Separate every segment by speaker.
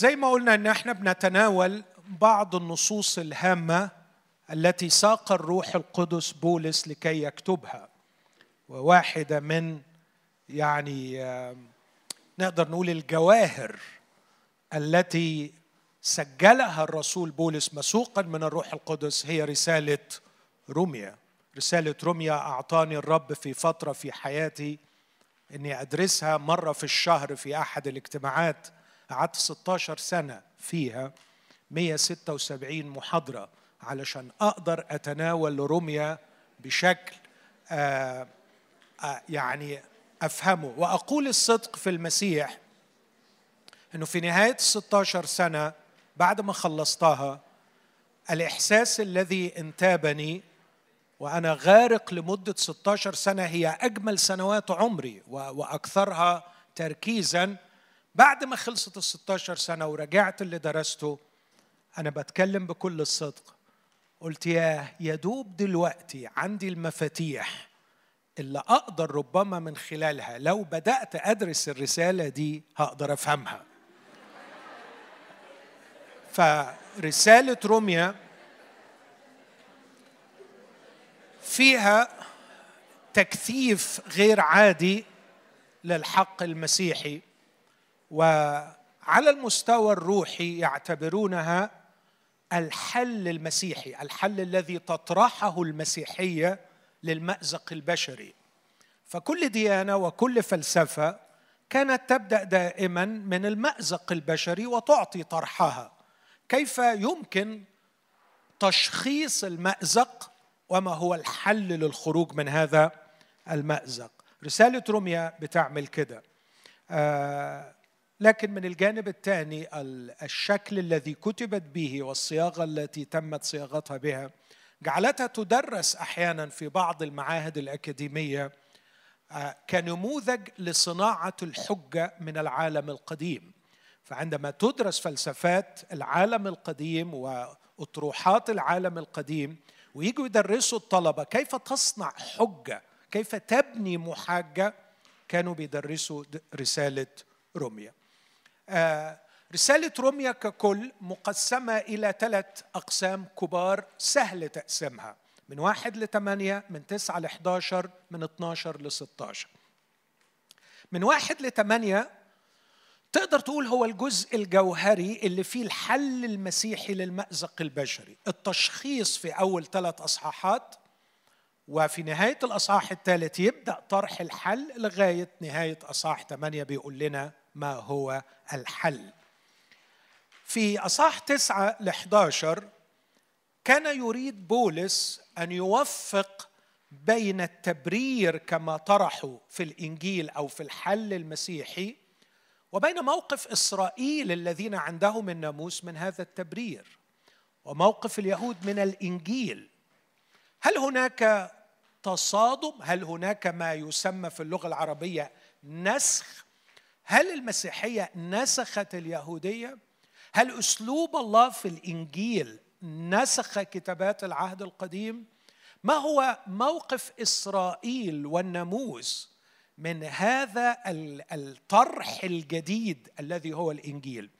Speaker 1: زي ما قلنا إن إحنا بنتناول بعض النصوص الهامة التي ساق الروح القدس بولس لكي يكتبها. وواحدة من يعني نقدر نقول الجواهر التي سجلها الرسول بولس مسوقا من الروح القدس هي رسالة روميا. رسالة روميا أعطاني الرب في فترة في حياتي إني أدرسها مرة في الشهر في أحد الاجتماعات قعدت 16 سنة فيها 176 محاضرة علشان أقدر أتناول روميا بشكل آآ آآ يعني أفهمه. وأقول الصدق في المسيح إنه في نهاية ال 16 سنة بعد ما خلصتها الإحساس الذي انتابني وأنا غارق لمدة 16 سنة هي أجمل سنوات عمري وأكثرها تركيزا بعد ما خلصت ال 16 سنة ورجعت اللي درسته أنا بتكلم بكل الصدق. قلت يا دوب دلوقتي عندي المفاتيح اللي أقدر ربما من خلالها لو بدأت أدرس الرسالة دي هقدر أفهمها. فرسالة روميا فيها تكثيف غير عادي للحق المسيحي. وعلى المستوى الروحي يعتبرونها الحل المسيحي الحل الذي تطرحه المسيحية للمأزق البشري. فكل ديانة وكل فلسفة كانت تبدأ دائما من المأزق البشري وتعطي طرحها. كيف يمكن تشخيص المأزق وما هو الحل للخروج من هذا المأزق؟ رسالة روميا بتعمل كده. آه لكن من الجانب الثاني الشكل الذي كتبت به والصياغة التي تمت صياغتها بها جعلتها تدرس أحيانا في بعض المعاهد الأكاديمية كنموذج لصناعة الحجة من العالم القديم. فعندما تدرس فلسفات العالم القديم وأطروحات العالم القديم ويجوا يدرسوا الطلبة كيف تصنع حجة كيف تبني محاجة كانوا بيدرسوا رسالة روميا. رسالة روميا ككل مقسمة إلى ثلاث أقسام كبار سهل تقسيمها. من واحد لثمانية من تسعة لحداشر من اتناشر لستاشر من واحد لثمانية تقدر تقول هو الجزء الجوهري اللي فيه الحل المسيحي للمأزق البشري. التشخيص في أول ثلاث أصحاحات وفي نهاية الأصحاح الثالث يبدأ طرح الحل لغاية نهاية أصحاح ثمانية بيقول لنا ما هو الحل. في أصحاح تسعة ل 11 كان يريد بولس أن يوفق بين التبرير كما طرحوا في الإنجيل أو في الحل المسيحي وبين موقف إسرائيل الذين عندهم الناموس من هذا التبرير وموقف اليهود من الإنجيل. هل هناك تصادم؟ هل هناك ما يسمى في اللغة العربية نسخ هل المسيحية نسخت اليهودية؟ هل أسلوب الله في الإنجيل نسخ كتابات العهد القديم؟ ما هو موقف إسرائيل والناموس من هذا الطرح الجديد الذي هو الإنجيل؟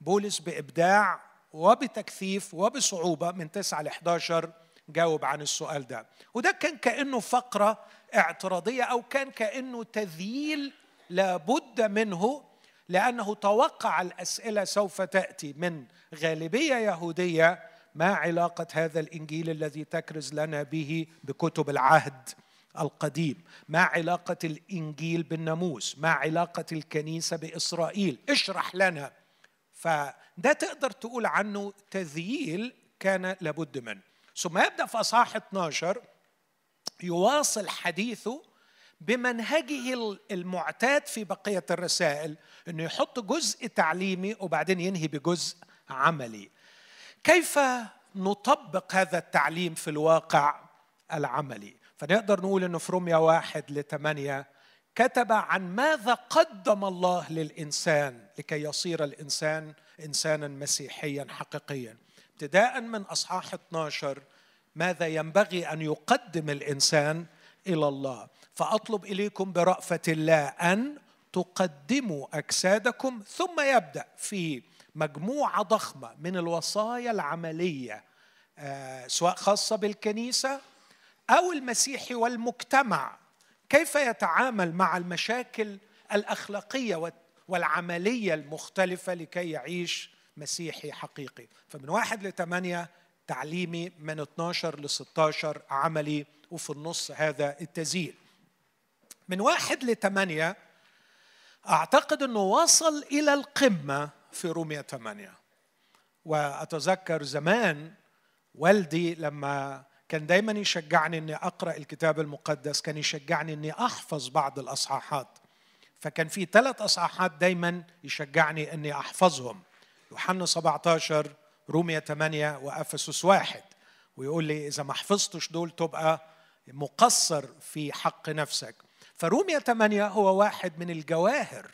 Speaker 1: بولس بإبداع وبتكثيف وبصعوبة من 9 ل 11 جاوب عن السؤال ده وده كان كأنه فقرة اعتراضية أو كان كأنه تذييل لابد منه لأنه توقع الأسئلة سوف تأتي من غالبية يهودية. ما علاقة هذا الإنجيل الذي تكرز لنا به بكتب العهد القديم؟ ما علاقة الإنجيل بالناموس؟ ما علاقة الكنيسة بإسرائيل؟ اشرح لنا. فده تقدر تقول عنه تذييل كان لابد منه. ثم يبدأ في أصحاح 12 يواصل حديثه بمنهجه المعتاد في بقية الرسائل إنه يحط جزء تعليمي وبعدين ينهي بجزء عملي. كيف نطبق هذا التعليم في الواقع العملي؟ فنقدر نقول إنه في روميا واحد لثمانية كتب عن ماذا قدم الله للإنسان لكي يصير الإنسان إنسانا مسيحيا حقيقيا. ابتداء من أصحاح 12 ماذا ينبغي أن يقدم الإنسان إلى الله؟ فأطلب إليكم برأفة الله أن تقدموا أجسادكم ثم يبدأ في مجموعة ضخمة من الوصايا العملية آه، سواء خاصة بالكنيسة أو المسيحي والمجتمع. كيف يتعامل مع المشاكل الأخلاقية والعملية المختلفة لكي يعيش مسيحي حقيقي؟ فمن واحد لثمانيه تعليمي من 12 ل 16 عملي وفي النص هذا التزيين. من واحد لثمانية أعتقد أنه وصل إلى القمة في رومية ثمانية وأتذكر زمان والدي لما كان دايما يشجعني إني أقرأ الكتاب المقدس كان يشجعني إني أحفظ بعض الأصحاحات. فكان في ثلاث أصحاحات دايما يشجعني إني أحفظهم. يوحنا 17 رومية 8 وأفسس واحد. ويقول لي إذا ما حفظتش دول تبقى مقصر في حق نفسك. فرومية 8 هو واحد من الجواهر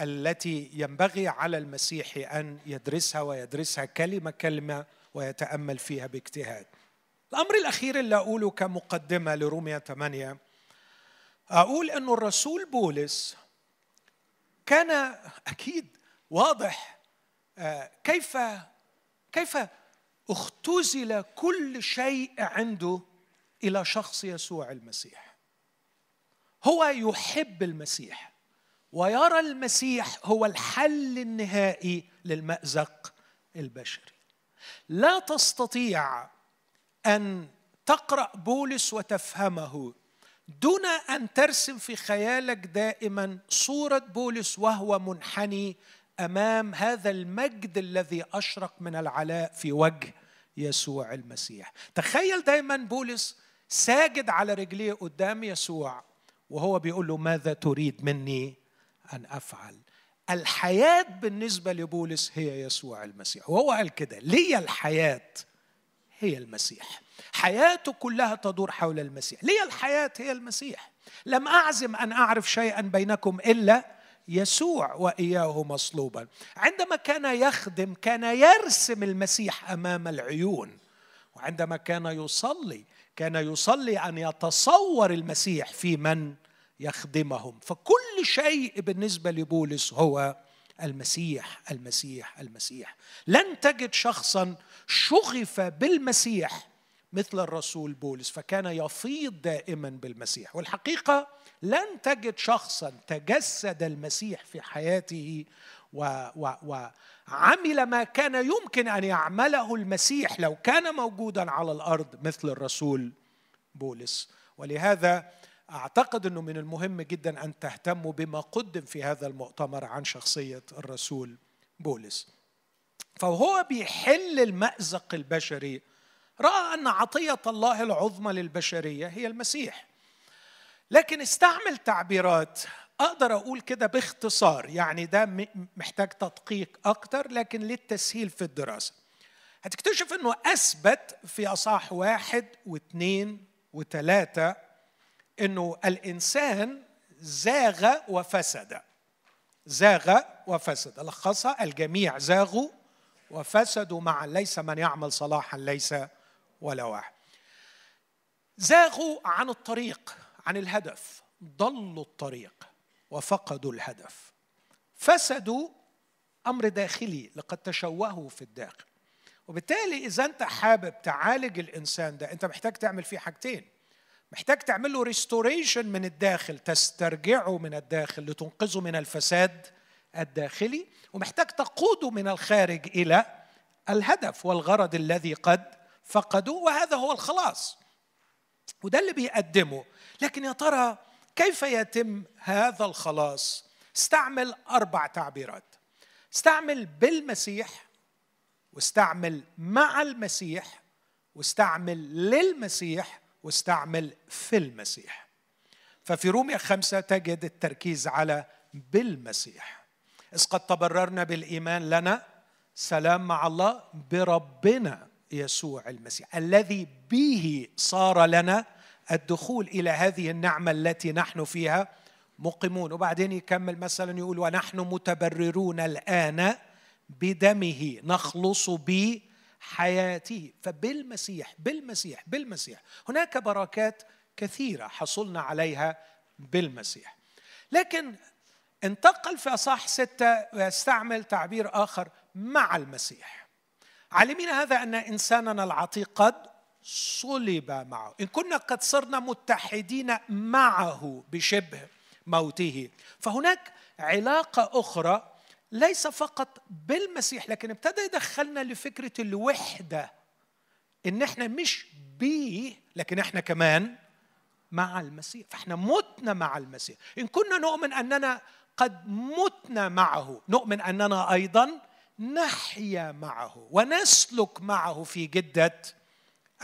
Speaker 1: التي ينبغي على المسيحي أن يدرسها ويدرسها كلمة كلمة ويتأمل فيها باجتهاد. الأمر الأخير اللي أقوله كمقدمة لرومية 8 أقول انه الرسول بولس كان أكيد واضح آه، كيف كيف اختزل كل شيء عنده إلى شخص يسوع المسيح هو يحب المسيح ويرى المسيح هو الحل النهائي للمأزق البشري. لا تستطيع أن تقرأ بولس وتفهمه دون أن ترسم في خيالك دائما صورة بولس وهو منحني أمام هذا المجد الذي أشرق من العلاء في وجه يسوع المسيح. تخيل دايما بولس ساجد على رجليه قدام يسوع. وهو بيقول له ماذا تريد مني أن أفعل? الحياة بالنسبة لبولس هي يسوع المسيح. وهو قال كده لي الحياة هي المسيح. حياته كلها تدور حول المسيح. لي الحياة هي المسيح. لم أعزم أن أعرف شيئا بينكم إلا يسوع وإياه مصلوبا. عندما كان يخدم كان يرسم المسيح أمام العيون. وعندما كان يصلي كان يصلي أن يتصور المسيح في من يخدمهم. فكل شيء بالنسبة لبولس هو المسيح المسيح المسيح. لن تجد شخصا شغف بالمسيح مثل الرسول بولس فكان يفيض دائما بالمسيح. والحقيقة لن تجد شخصا تجسد المسيح في حياته وعمل ما كان يمكن أن يعمله المسيح لو كان موجودا على الأرض مثل الرسول بولس. ولهذا أعتقد إنه من المهم جدا أن تهتموا بما قدم في هذا المؤتمر عن شخصية الرسول بولس. فهو بيحل المأزق البشري. رأى أن عطية الله العظمى للبشرية هي المسيح. لكن استعمل تعبيرات. أقدر أقول كده باختصار. يعني ده محتاج تدقيق أكتر لكن للتسهيل في الدراسة. هتكتشف إنه أثبت في اصح واحد واثنين وثلاثة إنه الإنسان زاغ وفسد. زاغ وفسد. لخصها الجميع زاغوا وفسدوا معا. ليس من يعمل صلاحا ليس ولا واحد. زاغوا عن الطريق عن الهدف. ضلوا الطريق وفقدوا الهدف. فسدوا أمر داخلي لقد تشوهوا في الداخل. وبالتالي إذا أنت حابب تعالج الإنسان ده أنت محتاج تعمل فيه حاجتين. محتاج تعمل له ريستوريشن من الداخل تسترجعه من الداخل لتنقذه من الفساد الداخلي ومحتاج تقوده من الخارج إلى الهدف والغرض الذي قد فقدوا وهذا هو الخلاص. وده اللي بيقدمه. لكن يا ترى كيف يتم هذا الخلاص؟ استعمل أربع تعبيرات. استعمل بالمسيح واستعمل مع المسيح واستعمل للمسيح واستعمل في المسيح. ففي رومية خمسة تجد التركيز على بالمسيح. إذ قد تبررنا بالإيمان لنا سلام مع الله بربنا يسوع المسيح. الذي به صار لنا الدخول إلى هذه النعمة التي نحن فيها مقيمون. وبعدين يكمل مثلا يقول ونحن متبررون الآن بدمه نخلص بحياته فبالمسيح بالمسيح بالمسيح هناك بركات كثيرة حصلنا عليها بالمسيح. لكن انتقل في أصح ستة ويستعمل تعبير آخر مع المسيح. عالمين هذا أن إنساننا العتيق قد صلب معه. إن كنا قد صرنا متحدين معه بشبه موته. فهناك علاقة أخرى ليس فقط بالمسيح لكن ابتدى يدخلنا لفكرة الوحدة إن إحنا مش بيه لكن إحنا كمان مع المسيح. فإحنا متنا مع المسيح. إن كنا نؤمن أننا قد متنا معه نؤمن أننا أيضا نحيا معه ونسلك معه في جدة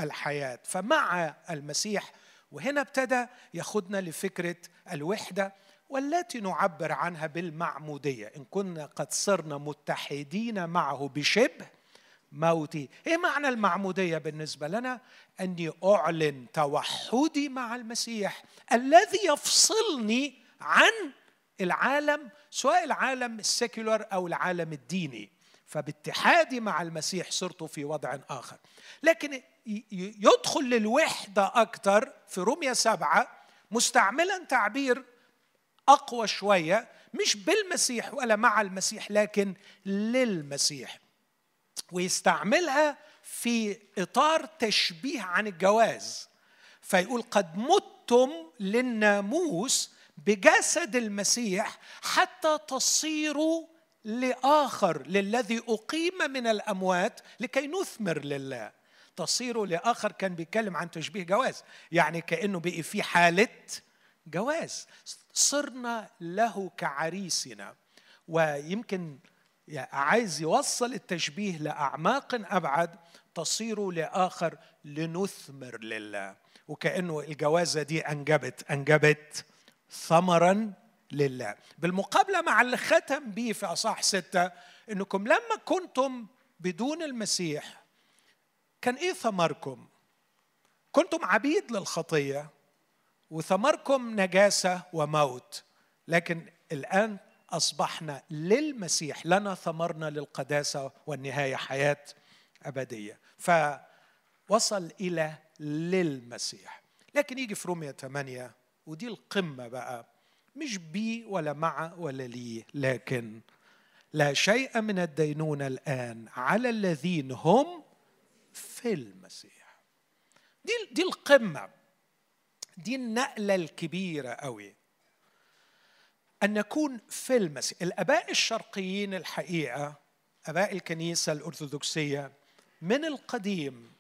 Speaker 1: الحياة. فمع المسيح وهنا ابتدى ياخذنا لفكرة الوحدة. والتي نعبر عنها بالمعمودية. إن كنا قد صرنا متحدين معه بشبه موتي. إيه معنى المعمودية بالنسبة لنا؟ أني أعلن توحدي مع المسيح الذي يفصلني عن العالم سواء العالم السيكولر أو العالم الديني. فباتحادي مع المسيح صرت في وضع آخر. لكن يدخل للوحدة أكثر في روميا سبعة مستعملا تعبير أقوى شوية مش بالمسيح ولا مع المسيح لكن للمسيح. ويستعملها في إطار تشبيه عن الجواز. فيقول قد متم للناموس بجسد المسيح حتى تصيروا لآخر للذي أقيم من الأموات لكي نثمر لله. تصيروا لآخر كان بيتكلم عن تشبيه جواز يعني كأنه بقي في حالة جواز. صرنا له كعريسنا. ويمكن عايز يوصل التشبيه لأعماق أبعد تصير لآخر لنثمر لله. وكأنه الجوازة دي أنجبت أنجبت ثمرا لله. بالمقابلة مع اللي ختم به في اصح ستة إنكم لما كنتم بدون المسيح كان إيه ثمركم؟ كنتم عبيد للخطية؟ وثمركم نجاسة وموت. لكن الآن أصبحنا للمسيح لنا ثمرنا للقداسة والنهاية حياة أبدية. فوصل إلى للمسيح. لكن يجي في رومية 8 ودي القمة بقى. مش بي ولا مع ولا لي لكن لا شيء من الدينونة الآن على الذين هم في المسيح. دي دي القمة. دي النقلة الكبيرة قوي. أن نكون في المسيح الآباء الشرقيين الحقيقة آباء الكنيسة الأرثوذكسية من القديم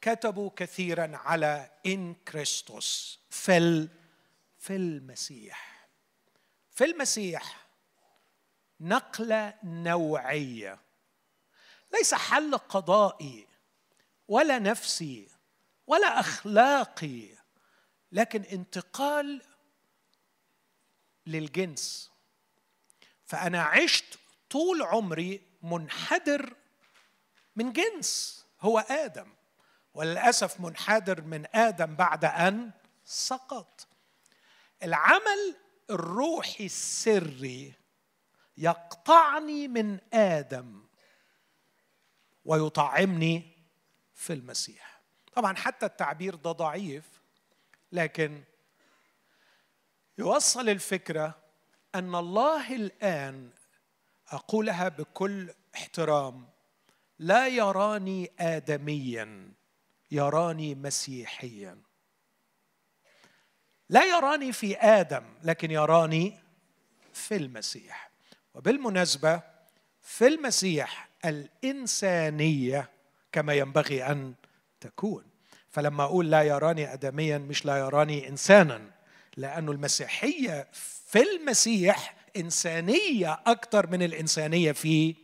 Speaker 1: كتبوا كثيرا على إن كريستوس في في المسيح في المسيح نقلة نوعية. ليس حل قضائي ولا نفسي ولا أخلاقي لكن انتقال للجنس. فأنا عشت طول عمري منحدر من جنس هو آدم. وللأسف منحدر من آدم بعد أن سقط. العمل الروحي السري يقطعني من آدم ويطعمني في المسيح. طبعا حتى التعبير ده ضعيف لكن يوصل الفكرة أن الله الآن أقولها بكل احترام لا يراني ادميا يراني مسيحيا. لا يراني في آدم لكن يراني في المسيح. وبالمناسبة في المسيح الإنسانية كما ينبغي أن تكون. فلما أقول لا يراني ادميا مش لا يراني انسانا لأن المسيحية في المسيح إنسانية أكثر من الإنسانية في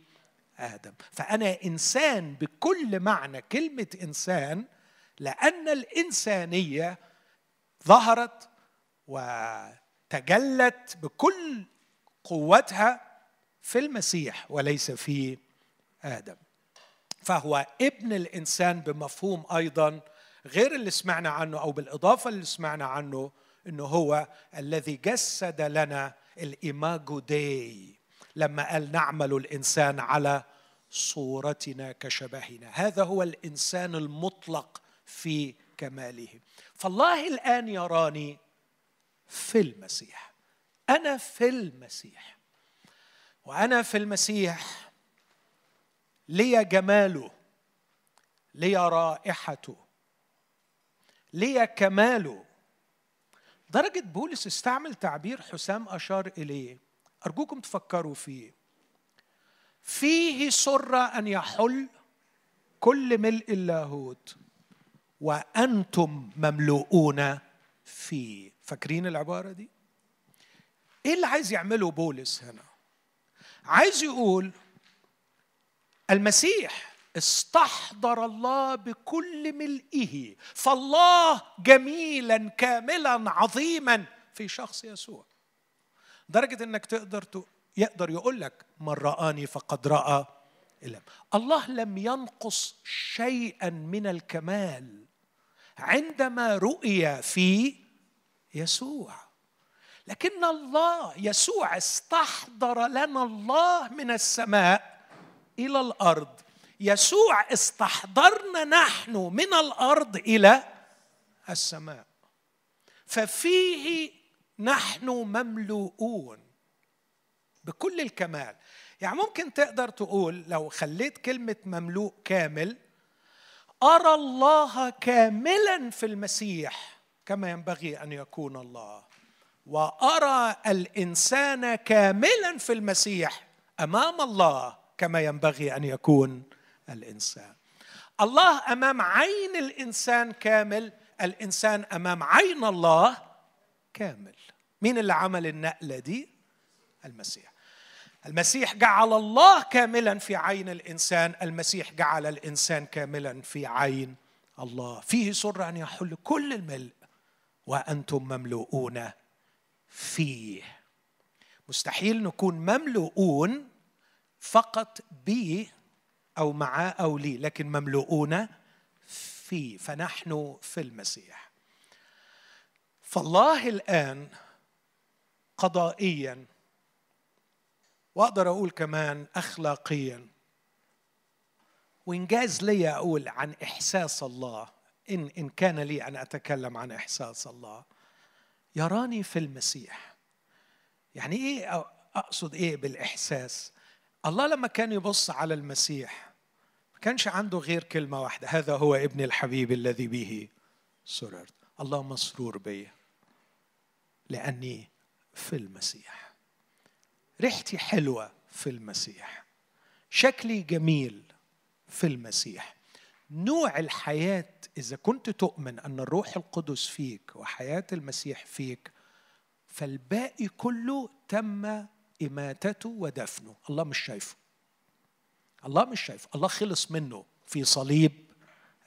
Speaker 1: آدم. فأنا إنسان بكل معنى كلمة إنسان لأن الإنسانية ظهرت وتجلت بكل قوتها في المسيح وليس في آدم. فهو ابن الإنسان بمفهوم أيضا غير اللي سمعنا عنه أو بالإضافة اللي سمعنا عنه إنه هو الذي جسد لنا الإيماجو داي لما قال نعمل الإنسان على صورتنا كشبهنا. هذا هو الإنسان المطلق في كماله. فالله الآن يراني في المسيح. أنا في المسيح. وأنا في المسيح لي جماله لي رائحته لي كماله درجة بولس استعمل تعبير حسام أشار إليه أرجوكم تفكروا فيه فيه سر أن يحل كل ملء اللاهوت وأنتم مملوءون فيه فاكرين العبارة دي؟ إيه اللي عايز يعمله بولس هنا؟ عايز يقول المسيح استحضر الله بكل ملئه فالله جميلا كاملا عظيما في شخص يسوع. درجة إنك تقدر يقدر يقول لك من رآني فقد رأى الله لم ينقص شيئا من الكمال عندما رؤي في يسوع. لكن الله يسوع استحضر لنا الله من السماء إلى الأرض. يسوع استحضرنا نحن من الأرض إلى السماء. ففيه نحن مملوءون بكل الكمال. يعني ممكن تقدر تقول لو خليت كلمة مملوء كامل أرى الله كاملا في المسيح كما ينبغي أن يكون الله. وأرى الإنسان كاملا في المسيح أمام الله كما ينبغي أن يكون الإنسان. الله أمام عين الإنسان كامل الإنسان أمام عين الله كامل. مين اللي عمل النقلة دي؟ المسيح. المسيح جعل الله كاملا في عين الإنسان المسيح جعل الإنسان كاملا في عين الله. فيه سر أن يحل كل الملء وأنتم مملوءون فيه. مستحيل نكون مملوءون فقط به أو معاه أو لي لكن مملوءون فيه فنحن في المسيح. فالله الآن قضائيا وأقدر أقول كمان اخلاقيا وإنجاز لي أقول عن إحساس الله إن إن كان لي أن أتكلم عن إحساس الله. يراني في المسيح. يعني إيه أقصد إيه بالإحساس؟ الله لما كان يبص على المسيح ما كانش عنده غير كلمة واحدة هذا هو ابن الحبيب الذي به سررت. الله مسرور بي لأني في المسيح. ريحتي حلوة في المسيح. شكلي جميل في المسيح. نوع الحياة إذا كنت تؤمن أن الروح القدس فيك وحياة المسيح فيك فالباقي كله تم إماتته ودفنه. الله مش شايفه. الله مش شايفه. الله خلص منه في صليب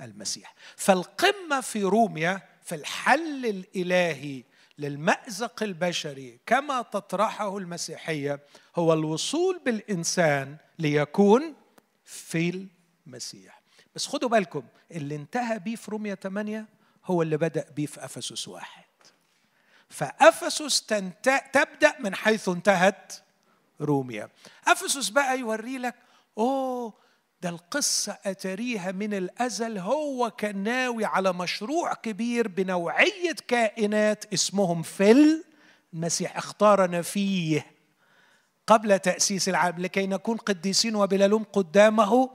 Speaker 1: المسيح. فالقمة في روميا في الحل الإلهي للمأزق البشري كما تطرحه المسيحية هو الوصول بالإنسان ليكون في المسيح. بس خدوا بالكم اللي انتهى بيه في رومية 8 هو اللي بدأ بيه في أفسس واحد. فأفسس تبدأ من حيث انتهت روميا. أفسس بقى يوري لك أوه ده القصة أتريها من الأزل هو كان ناوي على مشروع كبير بنوعية كائنات اسمهم في المسيح اختارنا فيه قبل تأسيس العالم لكي نكون قديسين وبلا لوم قدامه.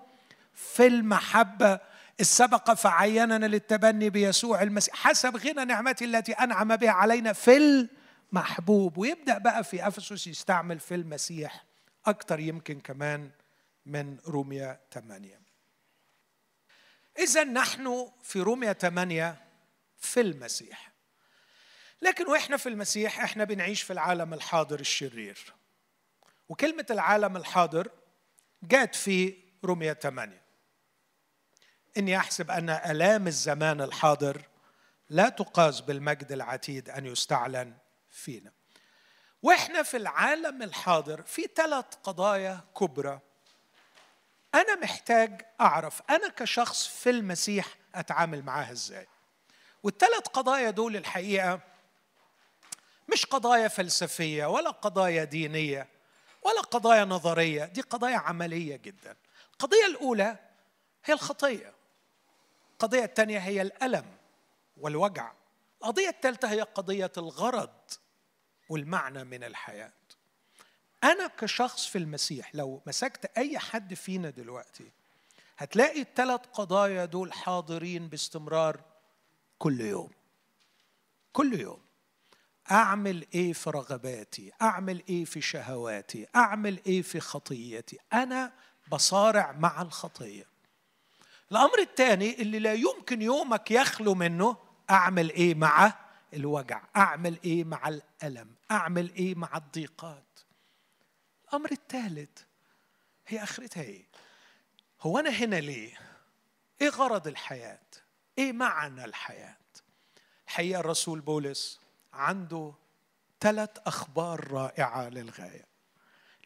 Speaker 1: في المحبة السبق فعيننا للتبني بيسوع المسيح حسب غنى نعمته التي أنعم بها علينا في المحبوب. ويبدأ بقى في أفسس يستعمل في المسيح أكثر يمكن كمان من روميا 8 إذا نحن في روميا 8 في المسيح. لكن وإحنا في المسيح إحنا بنعيش في العالم الحاضر الشرير. وكلمة العالم الحاضر جات في روميا 8 إني أحسب أن آلام الزمان الحاضر لا تقاس بالمجد العتيد أن يستعلن فينا. وإحنا في العالم الحاضر في ثلاث قضايا كبرى. أنا محتاج أعرف أنا كشخص في المسيح أتعامل معاها إزاي. والثلاث قضايا دول الحقيقة مش قضايا فلسفية ولا قضايا دينية ولا قضايا نظرية دي قضايا عملية جدا. القضية الأولى هي الخطية. القضية الثانية هي الألم والوجع. القضية الثالثة هي قضية الغرض والمعنى من الحياة. أنا كشخص في المسيح لو مسكت أي حد فينا دلوقتي هتلاقي الثلاث قضايا دول حاضرين باستمرار كل يوم. كل يوم. أعمل إيه في رغباتي؟ أعمل إيه في شهواتي؟ أعمل إيه في خطيتي؟ أنا بصارع مع الخطية. الأمر الثاني اللي لا يمكن يومك يخلو منه أعمل إيه مع الوجع؟ أعمل إيه مع الألم؟ أعمل إيه مع الضيقات؟ الأمر الثالث هي آخرتها إيه؟ هو أنا هنا ليه؟ إيه غرض الحياة؟ إيه معنى الحياة؟ حقيقة الرسول بولس عنده ثلاث أخبار رائعة للغاية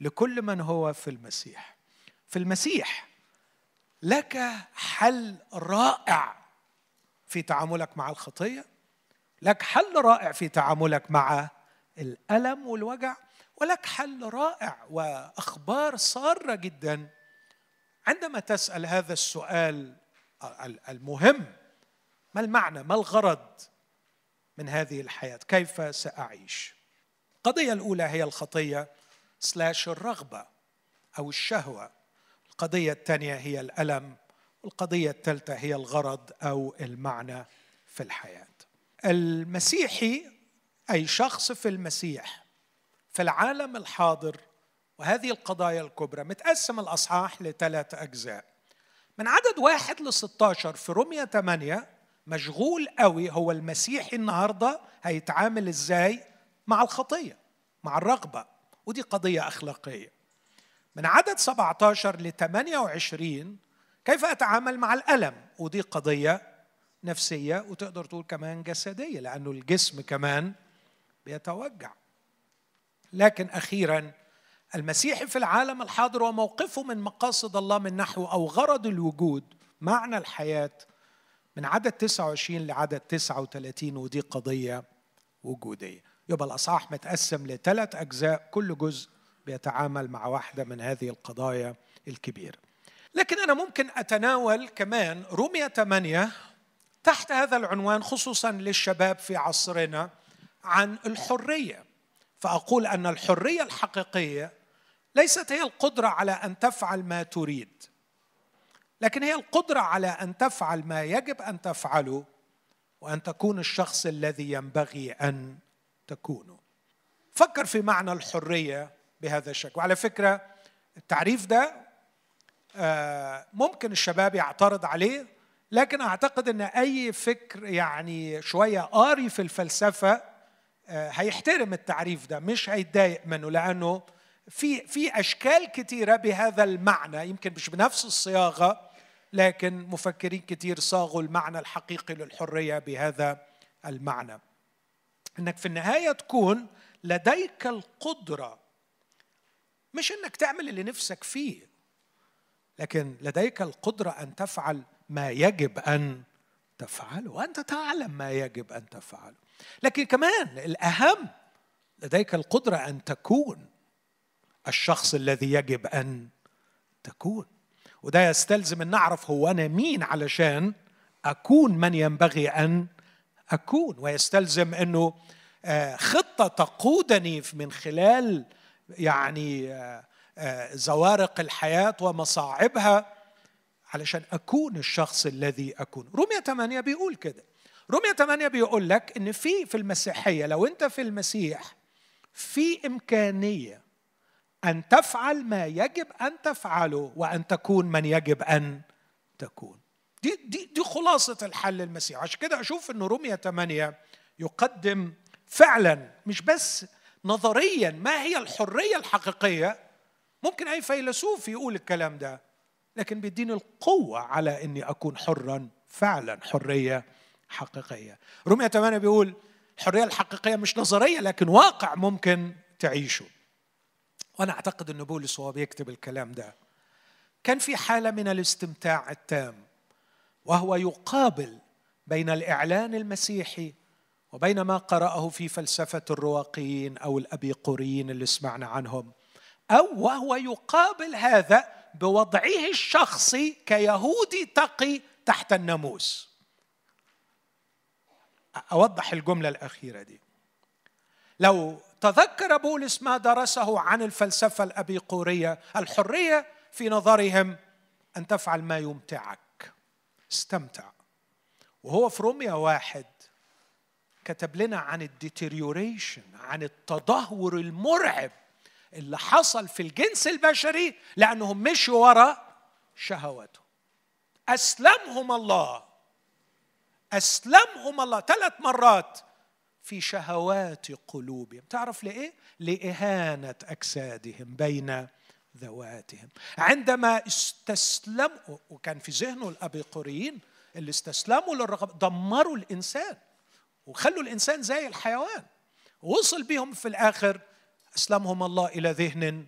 Speaker 1: لكل من هو في المسيح. في المسيح لك حل رائع في تعاملك مع الخطية لك حل رائع في تعاملك مع الألم والوجع ولك حل رائع وأخبار سارة جدا. عندما تسأل هذا السؤال المهم ما المعنى ما الغرض من هذه الحياة؟ كيف سأعيش؟ القضية الأولى هي الخطية سلاش الرغبة أو الشهوة. القضية الثانية هي الألم والقضية الثالثة هي الغرض أو المعنى في الحياة. المسيحي أي شخص في المسيح في العالم الحاضر وهذه القضايا الكبرى متقسم الأصحاح لثلاث أجزاء. من عدد واحد ل 16 في رومية 8 مشغول قوي هو المسيحي النهارده هيتعامل إزاي مع الخطية مع الرغبة ودي قضية أخلاقية. من عدد 17 ل 28 كيف أتعامل مع الألم؟ ودي قضية نفسية وتقدر تقول كمان جسدية لأنه الجسم كمان بيتوجع. لكن أخيرا المسيحي في العالم الحاضر وموقفه من مقاصد الله من نحو أو غرض الوجود معنى الحياة من عدد 29 لعدد 39 ودي قضية وجودية. يبقى الأصحاح متقسم لثلاث أجزاء كل جزء بيتعامل مع واحدة من هذه القضايا الكبيرة. لكن أنا ممكن أتناول كمان رومية 8 تحت هذا العنوان خصوصا للشباب في عصرنا عن الحرية. فأقول أن الحرية الحقيقية ليست هي القدرة على أن تفعل ما تريد لكن هي القدرة على أن تفعل ما يجب أن تفعله وأن تكون الشخص الذي ينبغي أن تكونه. فكر في معنى الحرية بهذا الشكل. وعلى فكرة التعريف ده آه، ممكن الشباب يعترض عليه لكن أعتقد إن أي فكر يعني شوية قاري في الفلسفة آه، هيحترم التعريف ده مش هيتضايق منه لأنه في في أشكال كثيره بهذا المعنى يمكن مش بنفس الصياغة لكن مفكرين كثير صاغوا المعنى الحقيقي للحرية بهذا المعنى. إنك في النهاية تكون لديك القدرة مش إنك تعمل اللي نفسك فيه لكن لديك القدرة أن تفعل ما يجب أن تفعله وأنت تعلم ما يجب أن تفعله. لكن كمان الأهم لديك القدرة أن تكون الشخص الذي يجب أن تكون. وده يستلزم أن نعرف هو أنا مين علشان أكون من ينبغي أن أكون. ويستلزم أنه آه، خطة تقودني من خلال يعني آه، آه، زوارق الحياة ومصاعبها علشان أكون الشخص الذي أكون. رومية 8 بيقول كده. رومية 8 بيقول لك إن في في المسيحية لو أنت في المسيح في إمكانية أن تفعل ما يجب أن تفعله وأن تكون من يجب أن تكون. دي دي دي خلاصة الحل المسيح عشان كده أشوف ان رومية 8 يقدم فعلا مش بس نظريا ما هي الحرية الحقيقية؟ ممكن أي فيلسوف يقول الكلام ده لكن بيديني القوة على إني أكون حرا فعلا حرية حقيقية. رومية 8 بيقول الحرية الحقيقية مش نظرية لكن واقع ممكن تعيشه. وأنا أعتقد إن بولس وهو بيكتب الكلام ده كان في حالة من الاستمتاع التام وهو يقابل بين الإعلان المسيحي وبين ما قرأه في فلسفة الرواقيين أو الأبيقوريين اللي سمعنا عنهم. أو وهو يقابل هذا بوضعه الشخصي كيهودي تقي تحت الناموس. أوضح الجملة الأخيرة دي. لو تذكر بولس ما درسه عن الفلسفة الأبيقورية الحرية في نظرهم أن تفعل ما يمتعك. استمتع. وهو في روميا واحد كتب لنا عن الديتيريوريشن عن التدهور المرعب اللي حصل في الجنس البشري لأنهم مشوا وراء شهواته أسلمهم الله. أسلمهم الله. ثلاث مرات في شهوات قلوبهم. تعرف لإيه؟ لإهانة أجسادهم بين ذواتهم. عندما استسلموا وكان في ذهنه الأبيقوريين اللي استسلموا للرغبة دمروا الإنسان. وخلوا الإنسان زي الحيوان. وصل بهم في الآخر أسلمهم الله إلى ذهن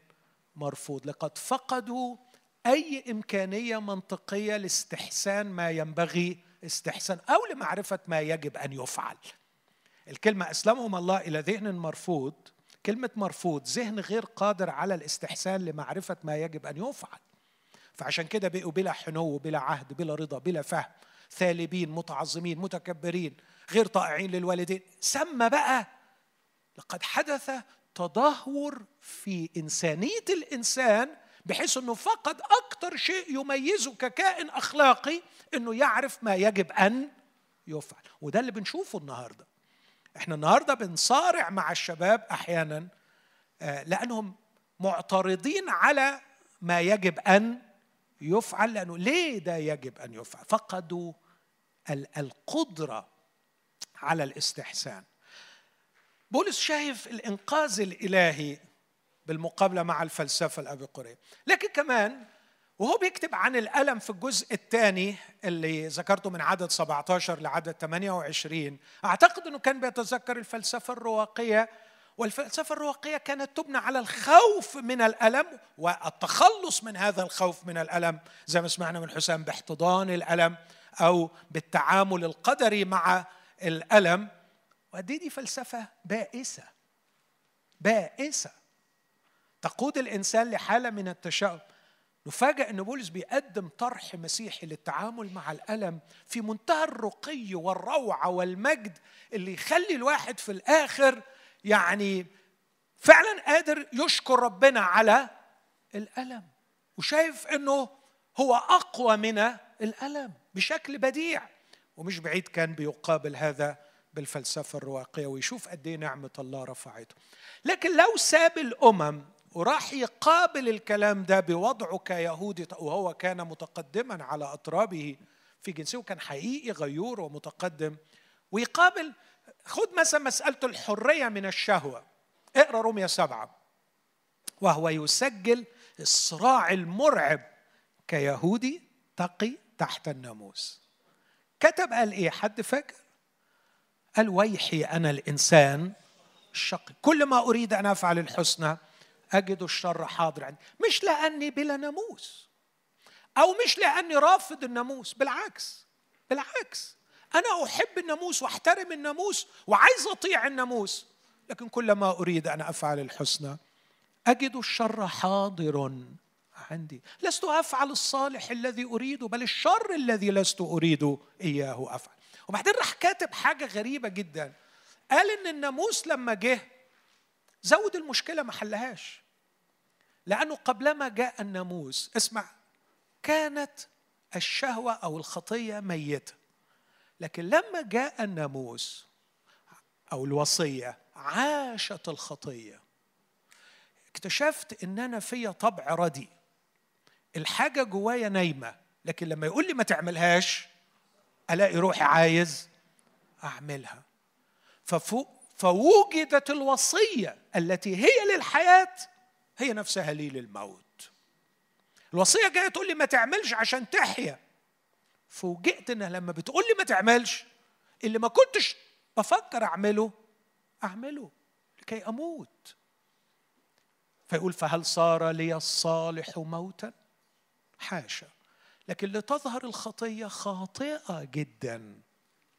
Speaker 1: مرفوض. لقد فقدوا أي إمكانية منطقية لاستحسان ما ينبغي استحسان أو لمعرفة ما يجب أن يفعل. الكلمة أسلمهم الله إلى ذهن مرفوض كلمة مرفوض ذهن غير قادر على الاستحسان لمعرفة ما يجب أن يفعل. فعشان كده بقوا بلا حنو بلا عهد بلا رضا بلا فهم. ثالبين متعظمين متكبرين. غير طائعين للوالدين. سمى بقى لقد حدث تدهور في إنسانية الإنسان بحيث أنه فقد أكثر شيء يميزه ككائن أخلاقي أنه يعرف ما يجب أن يفعل. وده اللي بنشوفه النهارده. إحنا النهارده بنصارع مع الشباب أحيانا آه، لأنهم معترضين على ما يجب أن يفعل لأنه ليه ده يجب أن يفعل؟ فقدوا القدرة على الاستحسان. بولس شايف الإنقاذ الإلهي بالمقابلة مع الفلسفة الابيقوريه لكن كمان وهو بيكتب عن الألم في الجزء الثاني اللي ذكرته من عدد 17 لعدد 28 أعتقد أنه كان بيتذكر الفلسفة الرواقية والفلسفة الرواقية كانت تبنى على الخوف من الألم والتخلص من هذا الخوف من الألم زي ما سمعنا من حسام باحتضان الألم أو بالتعامل القدري مع الألم ودي دي فلسفة بائسة بائسة. تقود الإنسان لحالة من التشاؤم. نفاجأ أن بولس بيقدم طرح مسيحي للتعامل مع الألم في منتهى الرقي والروعة والمجد اللي يخلي الواحد في الآخر يعني فعلا قادر يشكر ربنا على الألم وشايف أنه هو أقوى من الألم بشكل بديع. ومش بعيد كان بيقابل هذا بالفلسفة الرواقية ويشوف قد إيه نعمة الله رفعته. لكن لو ساب الأمم وراح يقابل الكلام ده بوضعه كيهودي وهو كان متقدما على أطرابه في جنسه وكان حقيقي غيور ومتقدم ويقابل خد مثلا مسألة الحرية من الشهوة. اقرأ رومية سبعة. وهو يسجل الصراع المرعب كيهودي تقي تحت الناموس. كتب قال إيه؟ حد فاكر؟ قال ويحي أنا الإنسان الشقي. كل ما أريد أن أفعل الحسنى أجد الشر حاضر عندي. مش لأني بلا ناموس. أو مش لأني رافض الناموس. بالعكس بالعكس. أنا أحب الناموس وأحترم الناموس وعايز أطيع الناموس. لكن كلما أريد أن أفعل الحسنى أجد الشر حاضر. عندي. لست أفعل الصالح الذي أريده بل الشر الذي لست أريد إياه أفعل. وبعدين راح كاتب حاجة غريبة جدا. قال إن الناموس لما جه زود المشكلة ما حلهاش. لأنه قبلما جاء الناموس اسمع كانت الشهوة أو الخطية ميتة. لكن لما جاء الناموس أو الوصية عاشت الخطية. اكتشفت إن أنا فيا طبع ردي. الحاجة جوايا نايمة لكن لما يقول لي ما تعملهاش ألاقي روحي عايز أعملها. ففوق فوجدت الوصية التي هي للحياة هي نفسها لي للموت. الوصية جاية تقول لي ما تعملش عشان تحيا. فوجئت إنها لما بتقول لي ما تعملش اللي ما كنتش بفكر أعمله أعمله لكي أموت. فيقول فهل صار لي الصالح موتا؟ حاشا. لكن لتظهر الخطية خاطئة جدا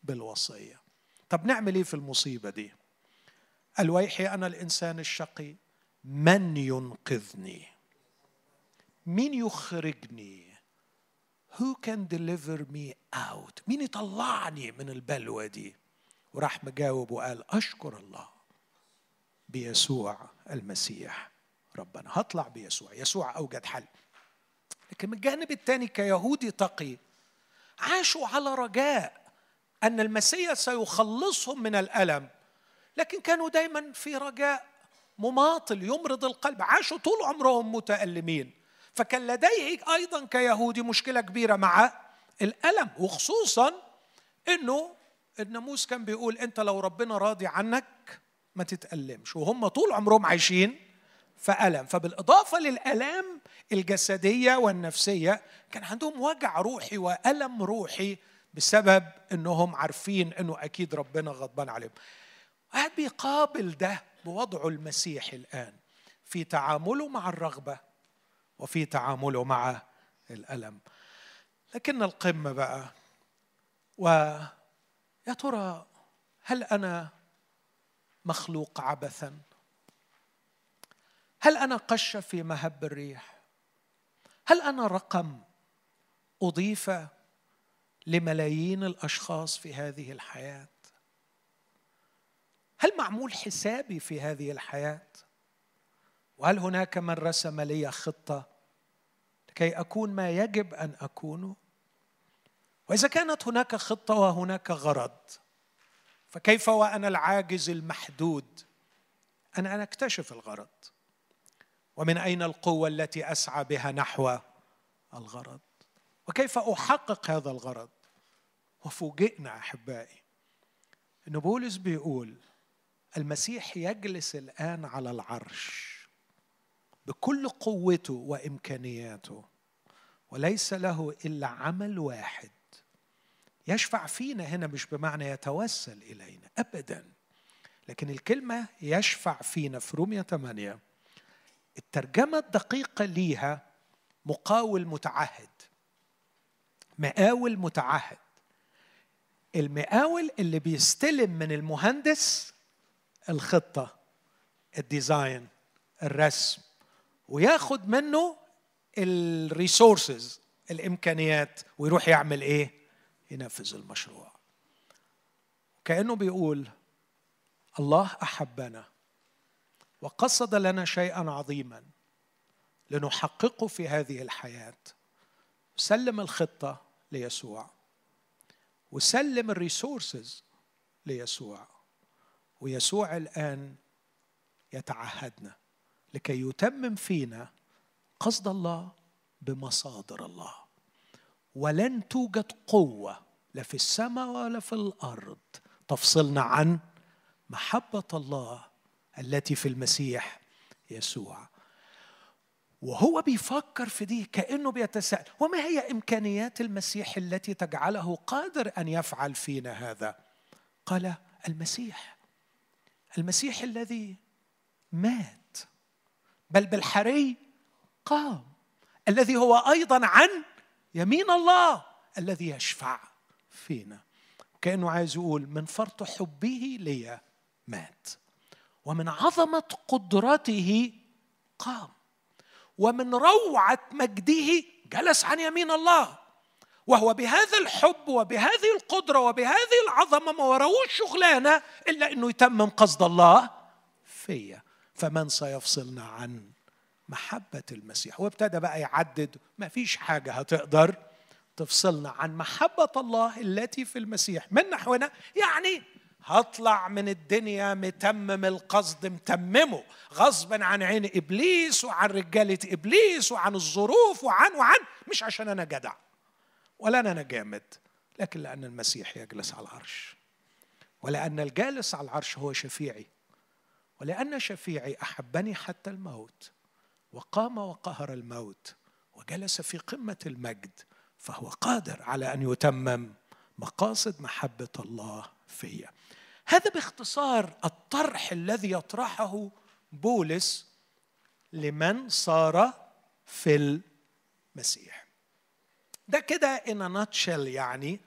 Speaker 1: بالوصية. طب نعمل إيه في المصيبة دي؟ الويحي أنا الإنسان الشقي من ينقذني؟ مين يخرجني؟ Who can deliver me out مين يطلعني من البلوى دي؟ وراح مجاوب وقال أشكر الله بيسوع المسيح ربنا. هطلع بيسوع. يسوع أوجد حل. لكن من الجانب الثاني كيهودي تقي عاشوا على رجاء أن المسيح سيخلصهم من الألم لكن كانوا دايما في رجاء مماطل يمرض القلب عاشوا طول عمرهم متألمين. فكان لديه أيضا كيهودي مشكلة كبيرة مع الألم وخصوصا أنه الناموس كان بيقول أنت لو ربنا راضي عنك ما تتألمش وهم طول عمرهم عايشين فألم. فبالإضافة للألام الجسدية والنفسية كان عندهم وجع روحي وألم روحي بسبب أنهم عارفين أنه أكيد ربنا غضبان عليهم. قاعد بيقابل ده بوضعه المسيحي الآن في تعامله مع الرغبة وفي تعامله مع الألم. لكن القمة بقى ويا ترى هل أنا مخلوق عبثا؟ هل أنا قشه في مهب الريح؟ هل أنا رقم أضيف لملايين الأشخاص في هذه الحياة؟ هل معمول حسابي في هذه الحياة؟ وهل هناك من رسم لي خطة لكي أكون ما يجب أن أكونه؟ وإذا كانت هناك خطة وهناك غرض فكيف وأنا العاجز المحدود أنا أنا أكتشف الغرض؟ ومن أين القوة التي أسعى بها نحو الغرض؟ وكيف أحقق هذا الغرض؟ وفوجئنا أحبائي إن بولس بيقول المسيح يجلس الآن على العرش بكل قوته وإمكانياته وليس له إلا عمل واحد يشفع فينا هنا مش بمعنى يتوسل إلينا أبدا لكن الكلمة يشفع فينا في رومية 8 الترجمة الدقيقة ليها مقاول متعهد. مقاول متعهد. المقاول اللي بيستلم من المهندس الخطة ال design الرسم وياخد منه ال resources الإمكانيات ويروح يعمل إيه؟ ينفذ المشروع. كأنه بيقول الله أحبنا وقصد لنا شيئا عظيما لنحققه في هذه الحياة. سلم الخطة ليسوع. وسلم الريسورسز ليسوع. ويسوع الآن يتعهدنا لكي يتمم فينا قصد الله بمصادر الله. ولن توجد قوة لا في السماء ولا في الأرض تفصلنا عن محبة الله التي في المسيح يسوع. وهو بيفكر في دي كأنه بيتساءل وما هي إمكانيات المسيح التي تجعله قادر أن يفعل فينا هذا؟ قال المسيح. المسيح الذي مات بل بالحري قام الذي هو أيضا عن يمين الله الذي يشفع فينا. كأنه عايز يقول من فرط حبه لي مات. ومن عظمة قدرته قام. ومن روعة مجده جلس عن يمين الله. وهو بهذا الحب وبهذه القدرة وبهذه العظمة ما وراهوش شغلانة إلا إنه يتمم قصد الله فيا. فمن سيفصلنا عن محبة المسيح؟ وابتدى بقى يعدد ما فيش حاجة هتقدر تفصلنا عن محبة الله التي في المسيح. من نحونا؟ يعني هطلع من الدنيا متمم القصد متممه غصبا عن عين إبليس وعن رجالة إبليس وعن الظروف وعن وعن مش عشان أنا جدع ولا أنا جامد لكن لأن المسيح يجلس على العرش. ولأن الجالس على العرش هو شفيعي. ولأن شفيعي أحبني حتى الموت. وقام وقهر الموت. وجلس في قمة المجد. فهو قادر على أن يتمم مقاصد محبة الله فيا. هذا باختصار الطرح الذي يطرحه بولس لمن صار في المسيح. ده كده ان ناتشل يعني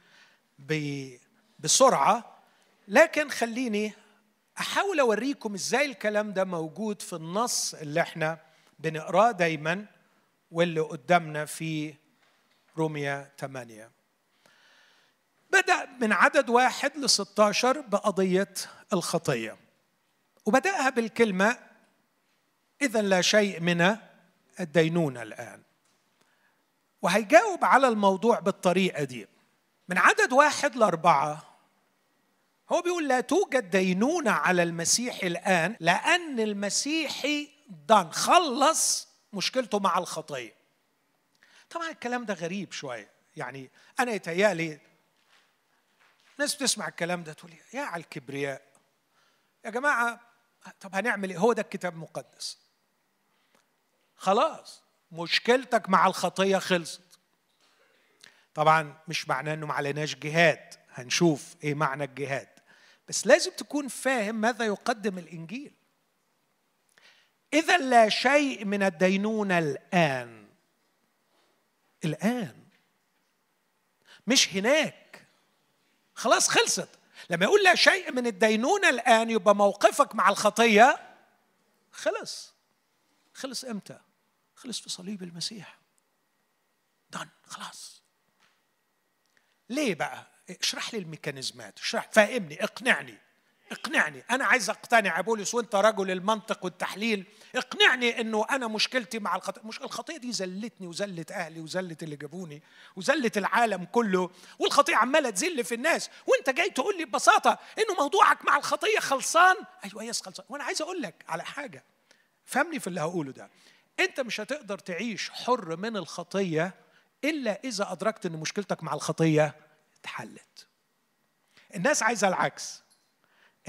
Speaker 1: بسرعة لكن خليني أحاول أوريكم إزاي الكلام ده موجود في النص اللي إحنا بنقراه دايما واللي قدامنا في روميا 8 بدأ من عدد واحد ل 16 بقضية الخطية. وبدأها بالكلمة اذا لا شيء من الدينونة الآن. وهيجاوب على الموضوع بالطريقة دي. من عدد واحد لأربعة هو بيقول لا توجد دينونة على المسيح الآن لأن المسيحي دان خلص مشكلته مع الخطية. طبعا الكلام ده غريب شوية. يعني أنا يتهيألي ناس بتسمع الكلام ده تقول يا على الكبرياء. يا جماعة طب هنعمل إيه؟ هو ده الكتاب المقدس. خلاص مشكلتك مع الخطية خلصت. طبعا مش معناه إنه ما عليناش جهاد. هنشوف إيه معنى الجهاد. بس لازم تكون فاهم ماذا يقدم الإنجيل. اذا لا شيء من الدينونة الآن. الآن. مش هناك. خلاص خلصت. لما يقول لا شيء من الدينونة الآن يبقى موقفك مع الخطية خلص. خلص إمتى؟ خلص في صليب المسيح. دن خلاص. ليه بقى؟ اشرح لي الميكانيزمات. اشرح. فهمني اقنعني. اقنعني أنا عايز أقتنع يا بولس وأنت رجل المنطق والتحليل اقنعني إنه أنا مشكلتي مع الخطيه مش الخطيه دي زلتني وزلت أهلي وزلت اللي جابوني وزلت العالم كله والخطيه عمالة تزل في الناس وأنت جاي تقول لي ببساطة إنه موضوعك مع الخطيه خلصان؟ أيوه يس خلصان. وأنا عايز أقول لك على حاجة فهمني في اللي هقوله ده. أنت مش هتقدر تعيش حر من الخطيه إلا إذا أدركت إن مشكلتك مع الخطيه اتحلت. الناس عايزة العكس.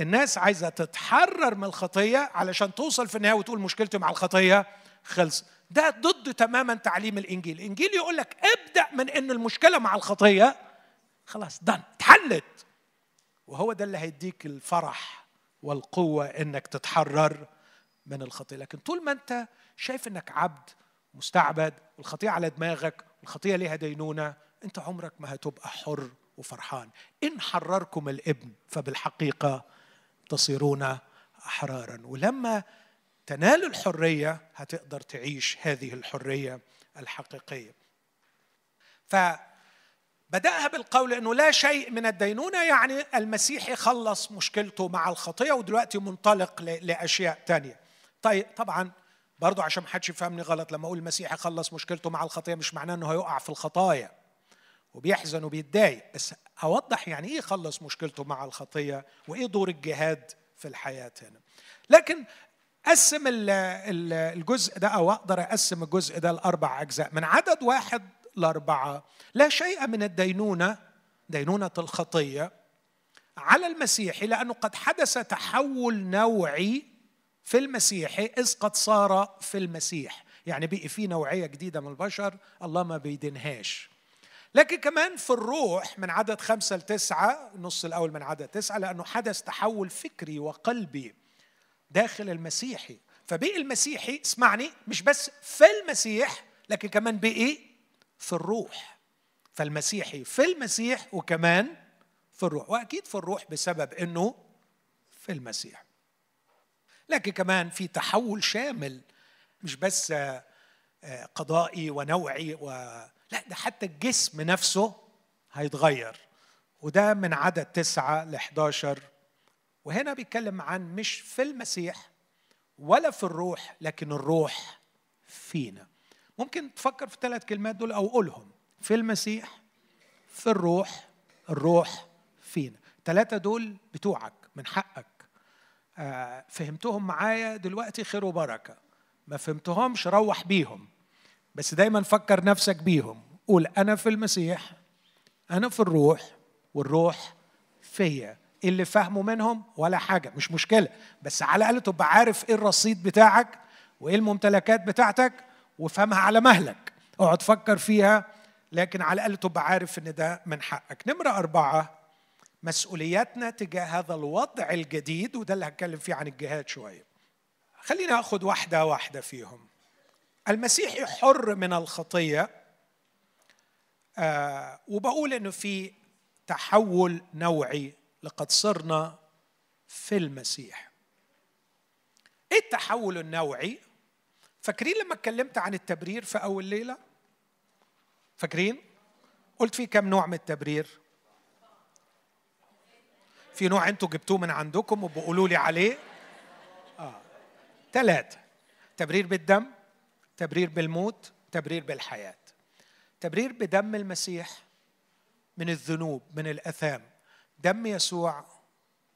Speaker 1: الناس عايزة تتحرر من الخطية علشان توصل في النهاية وتقول مشكلتي مع الخطية خلص. ده ضد تماما تعليم الإنجيل. الإنجيل يقول لك ابدأ من إن المشكلة مع الخطية خلاص دن اتحلت. وهو ده اللي هيديك الفرح والقوة إنك تتحرر من الخطية. لكن طول ما أنت شايف إنك عبد مستعبد والخطية على دماغك والخطية ليها دينونة أنت عمرك ما هتبقى حر وفرحان. إن حرركم الابن فبالحقيقة تصيرون أحرارا. ولما تنال الحرية هتقدر تعيش هذه الحرية الحقيقية. فبدأها بالقول إنه لا شيء من الدينونة يعني المسيح خلص مشكلته مع الخطية ودلوقتي منطلق لأشياء تانية. طيب طبعا برضو عشان ما حدش يفهمني غلط لما أقول المسيح خلص مشكلته مع الخطية مش معناه إنه هيقع في الخطايا وبيحزن وبيتضايق. بس أوضح يعني إيه يخلص مشكلته مع الخطية وإيه دور الجهاد في الحياة هنا. لكن قسم الجزء ده أو أقدر أقسم الجزء ده لأربع أجزاء. من عدد واحد لأربعة لا شيء من الدينونة دينونة الخطية على المسيح لأنه قد حدث تحول نوعي في المسيح إذ قد صار في المسيح. يعني بقي في نوعية جديدة من البشر الله ما بيدينهاش. لكن كمان في الروح من عدد خمسة لتسعة النص الأول من عدد تسعة لأنه حدث تحول فكري وقلبي داخل المسيحي. فبقي المسيحي اسمعني مش بس في المسيح لكن كمان بقي في الروح. فالمسيحي في المسيح وكمان في الروح. وأكيد في الروح بسبب أنه في المسيح. لكن كمان في تحول شامل مش بس آه، قضائي ونوعي و لا ده حتى الجسم نفسه هيتغير. وده من عدد تسعة ل 11 وهنا بيتكلم عن مش في المسيح ولا في الروح لكن الروح فينا. ممكن تفكر في الثلاث كلمات دول أو قولهم. في المسيح في الروح الروح فينا. الثلاثة دول بتوعك من حقك. آه، فهمتهم معايا دلوقتي خير وبركة. ما فهمتهمش روح بيهم. بس دايما فكر نفسك بيهم. قول أنا في المسيح أنا في الروح والروح فيا. إيه اللي فهمه منهم؟ ولا حاجة مش مشكلة. بس على الأقل تبقى عارف إيه الرصيد بتاعك وإيه الممتلكات بتاعتك وفهمها على مهلك. اقعد فكر فيها لكن على الأقل تبقى عارف إن ده من حقك. نمرة أربعة مسؤولياتنا تجاه هذا الوضع الجديد وده اللي هتكلم فيه عن الجهاد شوية. خلينا أخذ واحدة واحدة فيهم. المسيحي حر من الخطية آه وبقول إنه في تحول نوعي لقد صرنا في المسيح. إيه التحول النوعي؟ فاكرين لما اتكلمت عن التبرير في أول ليلة؟ فاكرين؟ قلت في كم نوع من التبرير؟ في نوع أنتوا جبتوه من عندكم وبقولوا لي عليه؟ ثلاثة تبرير بالدم تبرير بالموت تبرير بالحياة. تبرير بدم المسيح من الذنوب من الأثام. دم يسوع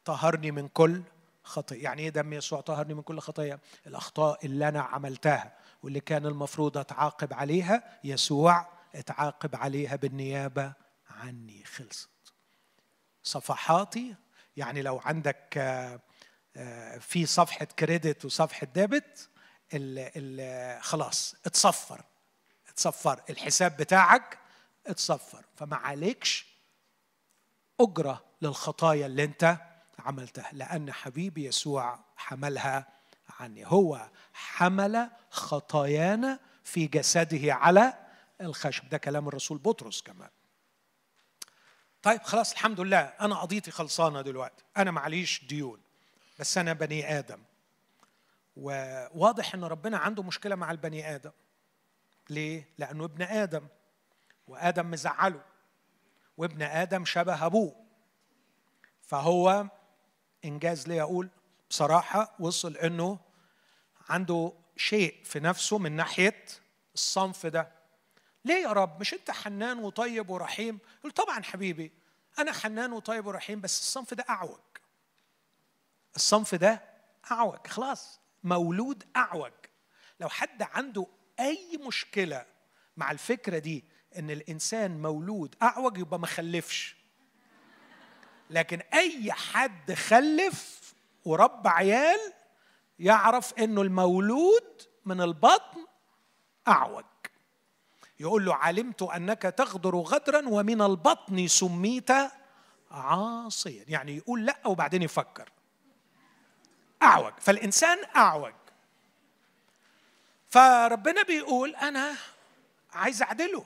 Speaker 1: طهرني من كل خطية يعني إيه دم يسوع طهرني من كل خطية الأخطاء اللي أنا عملتها واللي كان المفروض أتعاقب عليها يسوع اتعاقب عليها بالنيابة عني خلصت. صفحاتي يعني لو عندك آه، في صفحة كريدت وصفحة ديبت خلاص اتصفر. اتصفر الحساب بتاعك اتصفر. فما عليكش أجرة للخطايا اللي أنت عملتها لأن حبيبي يسوع حملها عني. هو حمل خطايانا في جسده على الخشب. ده كلام الرسول بطرس كمان. طيب خلاص الحمد لله. أنا قضيتي خلصانة دلوقتي. أنا معليش ديون بس أنا بني آدم. وواضح إن ربنا عنده مشكلة مع البني آدم. ليه؟ لأنه ابن آدم وآدم مزعله وابن آدم شبه أبوه. فهو إنجاز لي أقول؟ بصراحة وصل إنه عنده شيء في نفسه من ناحية الصنف ده. ليه يا رب؟ مش أنت حنان وطيب ورحيم؟ يقول طبعا حبيبي أنا حنان وطيب ورحيم بس الصنف ده أعوج. الصنف ده أعوج خلاص. مولود أعوج. لو حد عنده أي مشكلة مع الفكرة دي إن الإنسان مولود أعوج يبقى ما خلفش. لكن أي حد خلف ورب عيال يعرف إنه المولود من البطن أعوج. يقول له علمت أنك تغدر غدرا ومن البطن سميت عاصيا. يعني يقول لأ وبعدين يفكر. أعوج فالإنسان أعوج. فربنا بيقول أنا عايز أعدله.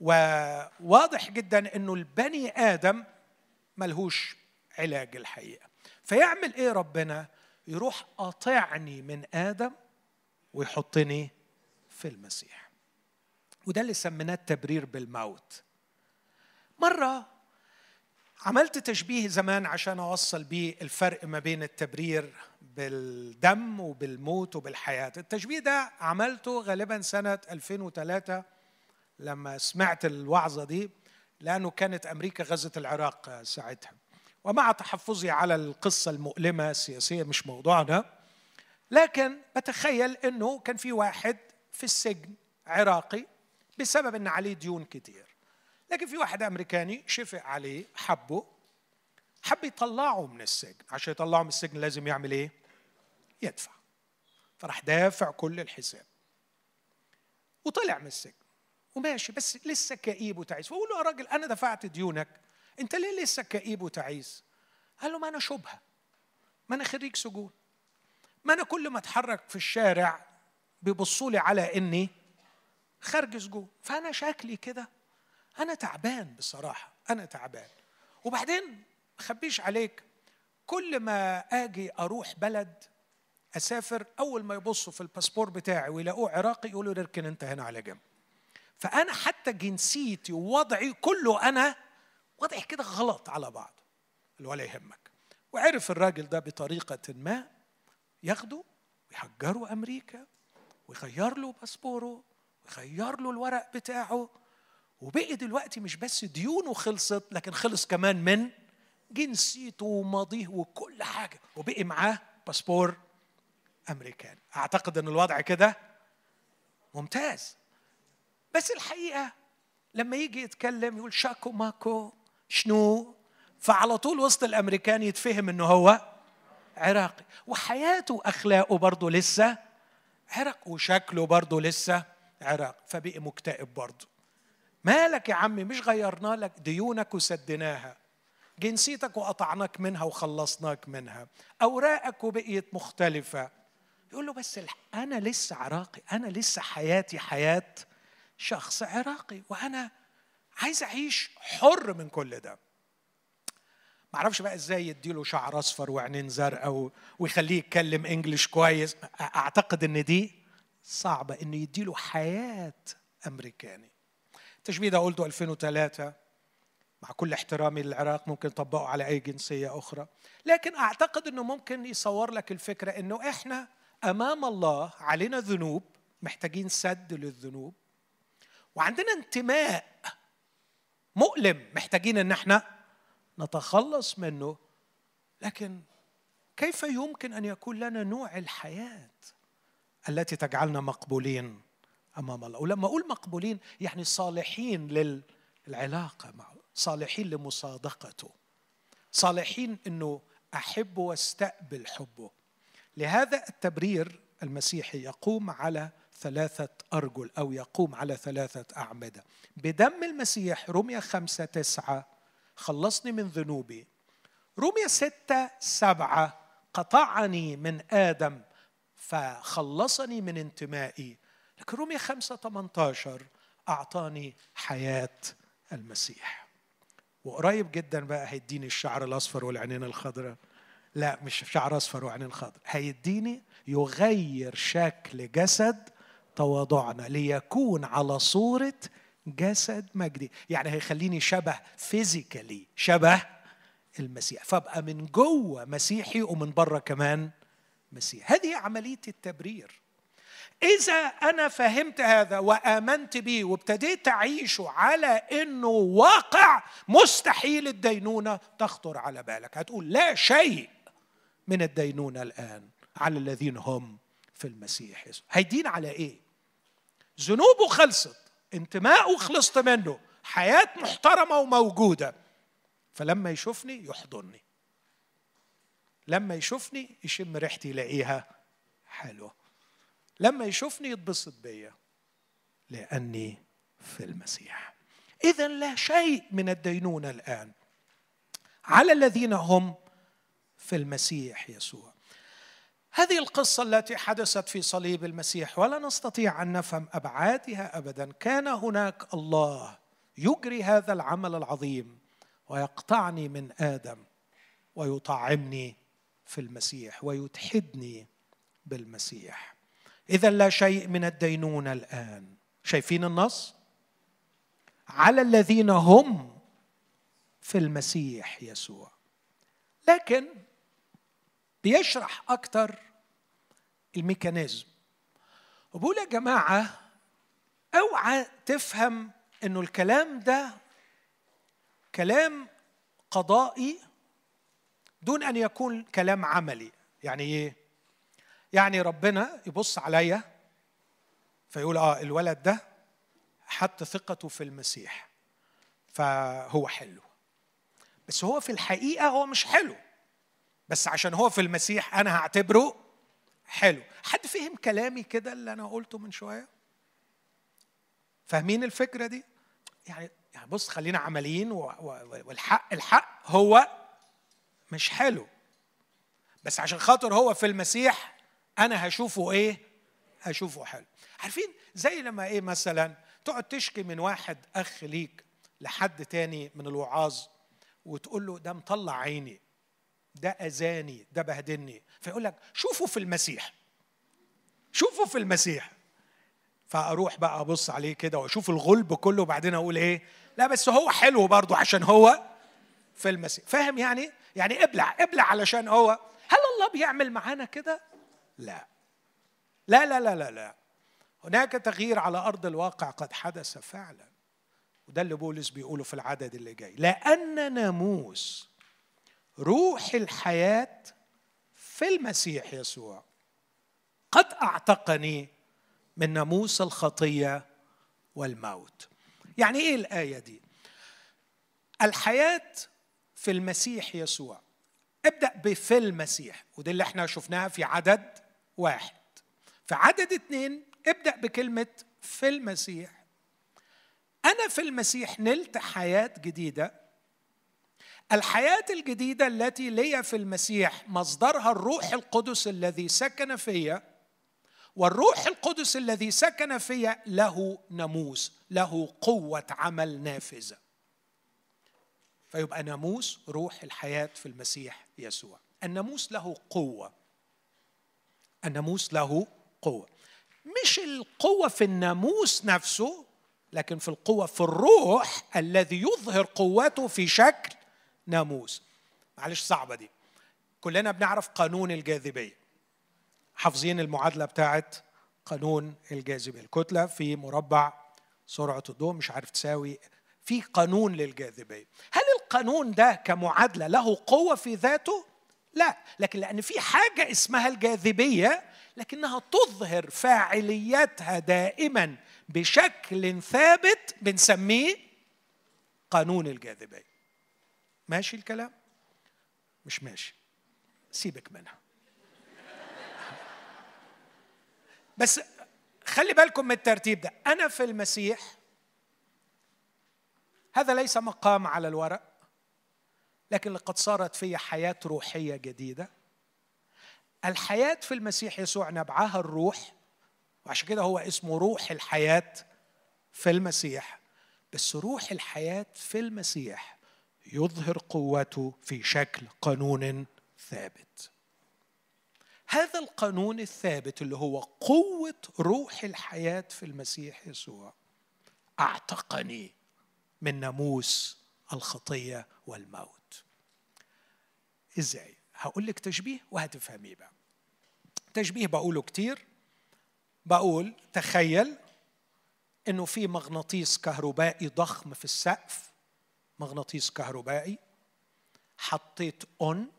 Speaker 1: وواضح جدا إنه البني آدم ملهوش علاج الحقيقة. فيعمل إيه ربنا؟ يروح قاطعني من آدم ويحطني في المسيح. وده اللي سميناه التبرير بالموت. مرة عملت تشبيه زمان عشان أوصل بيه الفرق ما بين التبرير بالدم وبالموت وبالحياة. التشبيه ده عملته غالبا سنة 2003 لما سمعت الوعظة دي لأنه كانت أمريكا غزت العراق ساعتها. ومع تحفظي على القصة المؤلمة السياسية مش موضوعنا لكن بتخيل إنه كان في واحد في السجن عراقي بسبب إن عليه ديون كتير. لكن في واحد أمريكاني شفق عليه حبه حب يطلعه من السجن. عشان يطلعه من السجن لازم يعمل إيه؟ يدفع. فراح دافع كل الحساب. وطلع من السجن. وماشي بس لسه كئيب وتعيس. فقول له يا راجل أنا دفعت ديونك. أنت ليه لسه كئيب وتعيس؟ قال له ما أنا شبهة. ما أنا خريج سجون. ما أنا كل ما أتحرك في الشارع بيبصوا لي على إني خارج سجون. فأنا شكلي كده أنا تعبان بصراحة أنا تعبان. وبعدين خبيش عليك كل ما آجي أروح بلد أسافر أول ما يبصوا في الباسبور بتاعي ويلاقوه عراقي يقولوا اركن أنت هنا على جنب. فأنا حتى جنسيتي ووضعي كله أنا وضعي كده غلط على بعض. ولا يهمك. وعرف الراجل ده بطريقة ما ياخده ويحجره أمريكا ويغير له باسبوره ويغير له الورق بتاعه وبقي دلوقتي مش بس ديونه خلصت لكن خلص كمان من جنسيته وماضيه وكل حاجة. وبقي معاه باسبور امريكاني أعتقد إن الوضع كده ممتاز. بس الحقيقة لما يجي يتكلم يقول شاكو ماكو شنو؟ فعلى طول وسط الأمريكان يتفهم إنه هو عراقي. وحياته وأخلاقه برضه لسه عراق وشكله برضه لسه عراق. فبقي مكتئب برضه. مالك يا عمي؟ مش غيرنا لك ديونك وسدناها جنسيتك وقطعناك منها وخلصناك منها. أوراقك وبقيت مختلفة. يقول له بس أنا لسه عراقي. أنا لسه حياتي حياة شخص عراقي. وأنا عايز أعيش حر من كل ده. ما أعرفش بقى إزاي يديله شعر أصفر وعينين زرقاء ويخليه يتكلم انجلش كويس. أعتقد إن دي صعبة إنه يديله حياة أمريكاني. التشبيه ده قلته 2003 مع كل احترامي للعراق ممكن يطبقوا على أي جنسية أخرى. لكن أعتقد إنه ممكن يصور لك الفكرة إنه إحنا أمام الله علينا ذنوب محتاجين سد للذنوب. وعندنا انتماء مؤلم محتاجين إن إحنا نتخلص منه. لكن كيف يمكن أن يكون لنا نوع الحياة التي تجعلنا مقبولين؟ أمام الله. ولما أقول مقبولين يعني صالحين للعلاقة معه صالحين لمصادقته صالحين إنه احبه وأستقبل حبه. لهذا التبرير المسيحي يقوم على ثلاثة أرجل أو يقوم على ثلاثة أعمدة. بدم المسيح رمية خمسة تسعة خلصني من ذنوبي. رمية ستة سبعة قطعني من آدم فخلصني من انتمائي. لكن رمية خمسة 18 أعطاني حياة المسيح. وقريب جدا بقى هيديني الشعر الأصفر والعينين الخضراء. لا مش شعر أصفر وعينين خضراء هيديني يغير شكل جسد تواضعنا ليكون على صورة جسد مجدي. يعني هيخليني شبه فيزيكالي شبه المسيح. فأبقى من جوه مسيحي ومن بره كمان مسيح. هذه عملية التبرير. إذا أنا فهمت هذا وآمنت به وابتديت أعيشه على إنه واقع مستحيل الدينونة تخطر على بالك. هتقول لا شيء من الدينونة الآن على الذين هم في المسيح هيدين على إيه؟ ذنوبه خلصت انتمائه خلصت منه حياة محترمة وموجودة. فلما يشوفني يحضني. لما يشوفني يشم ريحتي يلاقيها حلوة. لما يشوفني يتبسط بيا لأني في المسيح. اذا لا شيء من الدينونة الآن. على الذين هم في المسيح يسوع. هذه القصة التي حدثت في صليب المسيح ولا نستطيع أن نفهم أبعادها ابدا. كان هناك الله يجري هذا العمل العظيم ويقطعني من آدم ويطعمني في المسيح ويتحدني بالمسيح. إذا لا شيء من الدينونه الآن. شايفين النص؟ على الذين هم في المسيح يسوع. لكن بيشرح أكثر الميكانيزم. وبقول يا جماعة أوعى تفهم إنه الكلام ده كلام قضائي دون أن يكون كلام عملي. يعني إيه؟ يعني ربنا يبص عليا فيقول آه الولد ده حط ثقته في المسيح فهو حلو. بس هو في الحقيقة هو مش حلو. بس عشان هو في المسيح أنا هعتبره حلو. حد فهم كلامي كده اللي أنا قلته من شوية؟ فاهمين الفكرة دي؟ يعني يعني بص خلينا عمليين والحق الحق هو مش حلو. بس عشان خاطر هو في المسيح أنا هشوفه إيه؟ هشوفه حلو. عارفين زي لما إيه مثلا تقعد تشكي من واحد أخ ليك لحد تاني من الوعاظ وتقول له ده مطلع عيني ده أذاني ده بهدلني. فيقول لك شوفوا في المسيح. شوفوا في المسيح. فأروح بقى أبص عليه كده وأشوف الغلب كله وبعدين أقول إيه؟ لا بس هو حلو برضه عشان هو في المسيح. فاهم يعني؟ يعني ابلع ابلع علشان هو. هل الله بيعمل معانا كده؟ لا. لا لا لا لا لا. هناك تغيير على أرض الواقع قد حدث فعلا. وده اللي بولس بيقوله في العدد اللي جاي. لأن ناموس روح الحياة في المسيح يسوع قد أعتقني من ناموس الخطية والموت. يعني إيه الآية دي؟ الحياة في المسيح يسوع. ابدأ بفي المسيح. ودي اللي إحنا شفناها في عدد واحد. في عدد اثنين ابدأ بكلمة في المسيح. أنا في المسيح نلت حياة جديدة. الحياة الجديدة التي لي في المسيح مصدرها الروح القدس الذي سكن فيا والروح القدس الذي سكن فيا له ناموس له قوة عمل نافذة. فيبقى ناموس روح الحياة في المسيح يسوع. الناموس له قوة. الناموس له قوة. مش القوة في الناموس نفسه لكن في القوة في الروح الذي يظهر قوته في شكل ناموس. معلش صعبة دي. كلنا بنعرف قانون الجاذبية. حافظين المعادلة بتاعت قانون الجاذبية. الكتلة في مربع سرعة الضوء مش عارف تساوي في قانون للجاذبية. هل القانون ده كمعادلة له قوة في ذاته؟ لا لكن لأن في حاجة اسمها الجاذبية لكنها تظهر فاعليتها دائما بشكل ثابت بنسميه قانون الجاذبية. ماشي الكلام؟ مش ماشي. سيبك منها. بس خلي بالكم من الترتيب ده. أنا في المسيح هذا ليس مقام على الورق. لكن لقد صارت في حياة روحية جديدة. الحياة في المسيح يسوع نبعها الروح وعشان كده هو اسمه روح الحياة في المسيح. بس روح الحياة في المسيح يظهر قوته في شكل قانون ثابت. هذا القانون الثابت اللي هو قوة روح الحياة في المسيح يسوع أعتقني من ناموس الخطية والموت. إزاي؟ هقول لك تشبيه وهتفهميه بقى تشبيه بقوله كتير بقول تخيل إنه في مغناطيس كهربائي ضخم في السقف مغناطيس كهربائي حطيت اون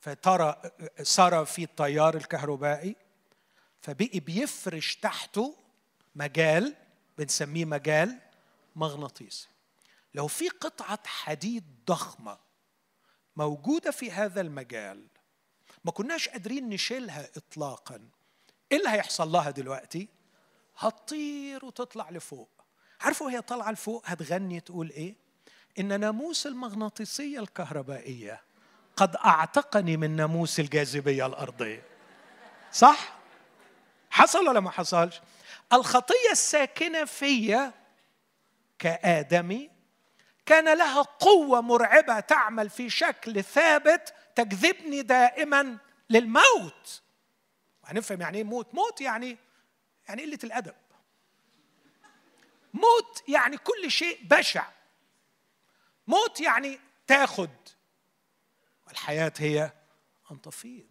Speaker 1: فترى سرى في التيار الكهربائي فبقي بيفرش تحته مجال بنسميه مجال مغناطيسي لو في قطعة حديد ضخمة موجودة في هذا المجال. ما كناش قادرين نشيلها إطلاقا. إيه اللي هيحصل لها دلوقتي؟ هتطير وتطلع لفوق. عارفوا هي طالعة لفوق هتغني تقول إيه؟ إن ناموس المغناطيسية الكهربائية قد أعتقني من ناموس الجاذبية الأرضية. صح؟ حصل ولا ما حصلش؟ الخطية الساكنة فيا كآدمي كان لها قوة مرعبة تعمل في شكل ثابت تجذبني دائما للموت. هنفهم يعني إيه موت. موت يعني يعني قلة الأدب. موت يعني كل شيء بشع. موت يعني تاخد. الحياة هي أن تفيض.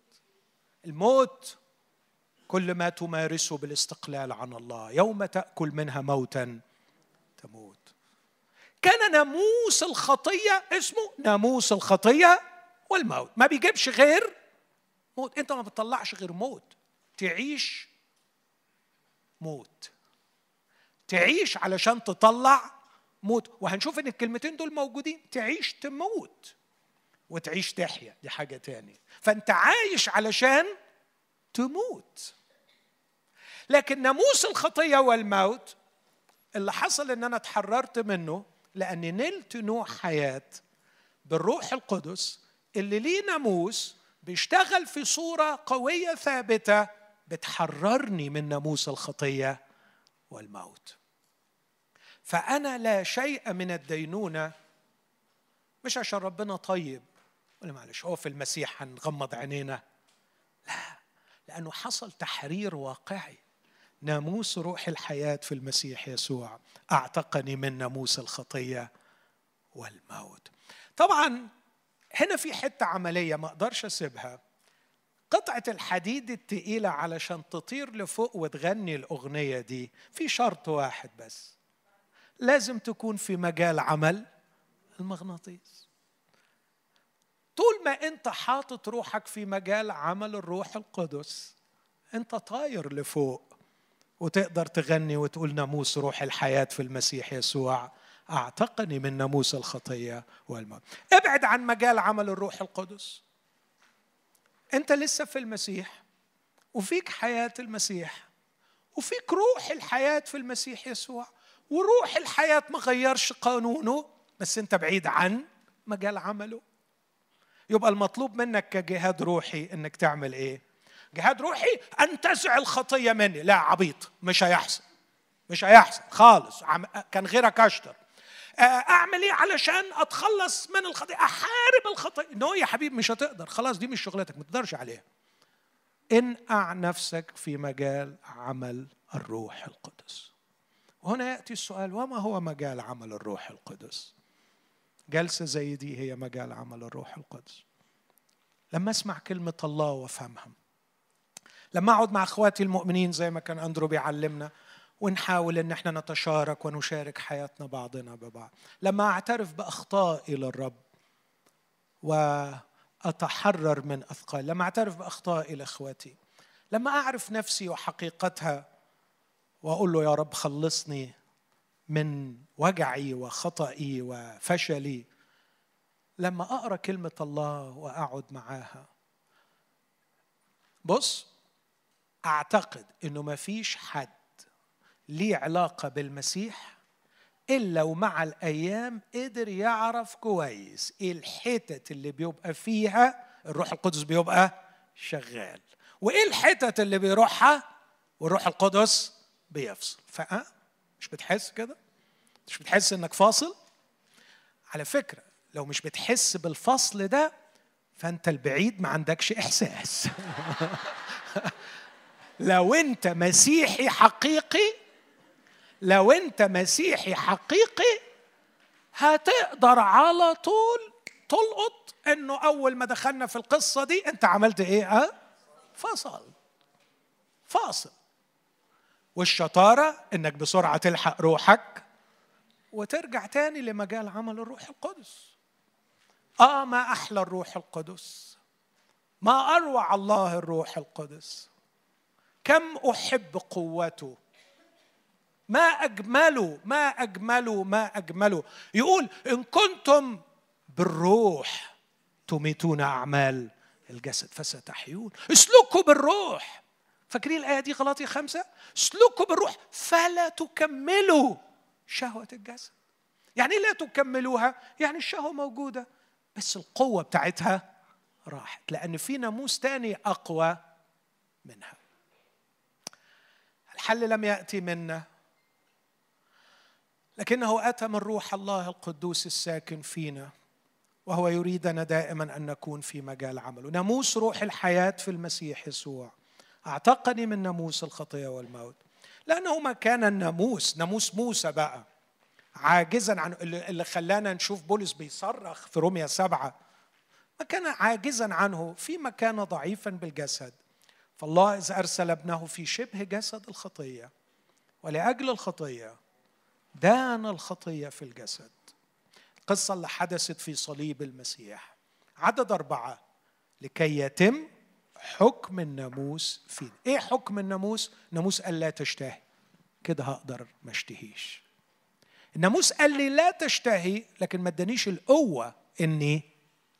Speaker 1: الموت كل ما تمارسه بالاستقلال عن الله. يوم تأكل منها موتا تموت. كان ناموس الخطية اسمه ناموس الخطية والموت. ما بيجيبش غير موت. انت ما بتطلعش غير موت. تعيش موت. تعيش علشان تطلع موت. وهنشوف ان الكلمتين دول موجودين. تعيش تموت وتعيش تحيا. دي حاجة تانية. فأنت عايش علشان تموت. لكن ناموس الخطية والموت اللي حصل ان أنا اتحررت منه لاني نلت نوع حياة بالروح القدس اللي ليه ناموس بيشتغل في صورة قوية ثابتة بتحررني من ناموس الخطية والموت. فأنا لا شيء من الدينونة مش عشان ربنا طيب. ولا معلش هو في المسيح هنغمض عينينا؟ لا لأنه حصل تحرير واقعي. ناموس روح الحياة في المسيح يسوع. أعتقني من ناموس الخطية والموت. طبعا هنا في حتة عملية ما أقدرش أسيبها. قطعة الحديد التقيلة علشان تطير لفوق وتغني الأغنية دي في شرط واحد بس. لازم تكون في مجال عمل المغناطيس. طول ما أنت حاطط روحك في مجال عمل الروح القدس أنت طاير لفوق وتقدر تغني وتقول ناموس روح الحياة في المسيح يسوع. أعتقني من ناموس الخطية والموت. ابعد عن مجال عمل الروح القدس. أنت لسه في المسيح وفيك حياة المسيح وفيك روح الحياة في المسيح يسوع وروح الحياة ما غيرش قانونه بس أنت بعيد عن مجال عمله. يبقى المطلوب منك كجهاد روحي إنك تعمل إيه؟ جهاد روحي أن تزع الخطيه مني. لا عبيط. مش هيحصل. مش هيحصل. خالص. كان غيرك أشطر. آه، أعمل إيه علشان أتخلص من الخطية؟ أحارب الخطية. نو يا حبيبي مش هتقدر. خلاص دي مش شغلتك. ما تقدرش عليها. انقع نفسك في مجال عمل الروح القدس. هنا يأتي السؤال وما هو مجال عمل الروح القدس؟ جلسة زي دي هي مجال عمل الروح القدس. لما أسمع كلمة الله وافهمها لما أقعد مع أخواتي المؤمنين زي ما كان أندرو بيعلمنا ونحاول إن إحنا نتشارك ونشارك حياتنا بعضنا ببعض. لما أعترف بأخطائي للرب وأتحرر من اثقال لما أعترف بأخطائي لإخواتي لما أعرف نفسي وحقيقتها وأقول له يا رب خلصني من وجعي وخطئي وفشلي لما أقرأ كلمة الله وأقعد معاها بص أعتقد إنه ما فيش حد ليه علاقة بالمسيح إلا ومع الأيام قدر يعرف كويس إيه الحتت اللي بيبقى فيها الروح القدس بيبقى شغال. وإيه الحتت اللي بيروحها؟ والروح القدس بيفصل. فأه مش بتحس كده؟ مش بتحس إنك فاصل؟ على فكرة لو مش بتحس بالفصل ده فأنت البعيد ما عندكش إحساس. لو انت مسيحي حقيقي لو انت مسيحي حقيقي هتقدر على طول تلقط إنه أول ما دخلنا في القصة دي أنت عملت إيه؟ آه فصل. فاصل. والشطارة إنك بسرعة تلحق روحك وترجع تاني لمجال عمل الروح القدس. آه ما أحلى الروح القدس. ما أروع الله الروح القدس. كم أحب قوته؟ ما أجمله ما أجمله ما أجمله. يقول إن كنتم بالروح تميتون أعمال الجسد فستحيون. اسلكوا بالروح. فاكرين الآية دي غلطي خمسة؟ اسلكوا بالروح فلا تكملوا شهوة الجسد. يعني لا تكملوها؟ يعني الشهوة موجودة بس القوة بتاعتها راحت لأن في ناموس تاني أقوى منها. الحل لم يأتي منا لكنه أتى من روح الله القدوس الساكن فينا وهو يريدنا دائما أن نكون في مجال عمله. ناموس روح الحياة في المسيح يسوع. أعتقني من ناموس الخطية والموت. لأنه ما كان الناموس ناموس موسى بقى عاجزا عن اللي خلانا نشوف بولس بيصرخ في روميا سبعة. ما كان عاجزا عنه فيما كان ضعيفا بالجسد. فالله إذ أرسل ابنه في شبه جسد الخطية ولأجل الخطية دان الخطية في الجسد. القصة اللي حدثت في صليب المسيح. عدد أربعة. لكي يتم حكم الناموس فينا. إيه حكم الناموس؟ ناموس قال لا تشتهي. كده هقدر ما اشتهيش. الناموس قال لي لا تشتهي لكن ما ادانيش القوة إني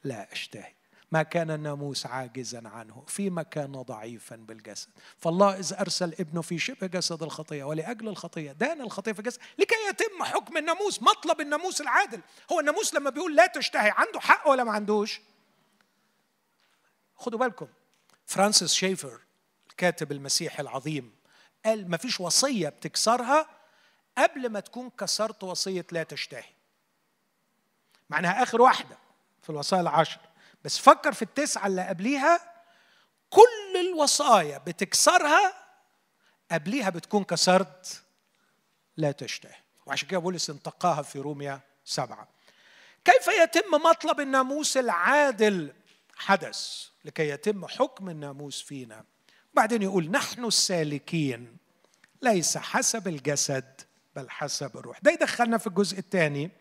Speaker 1: لا أشتهي. ما كان الناموس عاجزا عنه فيما كان ضعيفا بالجسد. فالله إذ أرسل ابنه في شبه جسد الخطية ولأجل الخطية دان الخطية في الجسد لكي يتم حكم الناموس مطلب الناموس العادل. هو الناموس لما بيقول لا تشتهي عنده حق ولا ما عندوش؟ خدوا بالكم فرانسيس شيفر الكاتب المسيحي العظيم قال ما فيش وصية بتكسرها قبل ما تكون كسرت وصية لا تشتهي. معناها آخر واحدة في الوصايا العشر. بس فكر في التسعة اللي قبليها كل الوصايا بتكسرها قبليها بتكون كسرت لا تشتهي. وعشان كده بولس انتقاها في روميا سبعة. كيف يتم مطلب الناموس العادل؟ حدث لكي يتم حكم الناموس فينا. بعدين يقول نحن السالكين ليس حسب الجسد بل حسب الروح. ده يدخلنا في الجزء الثاني.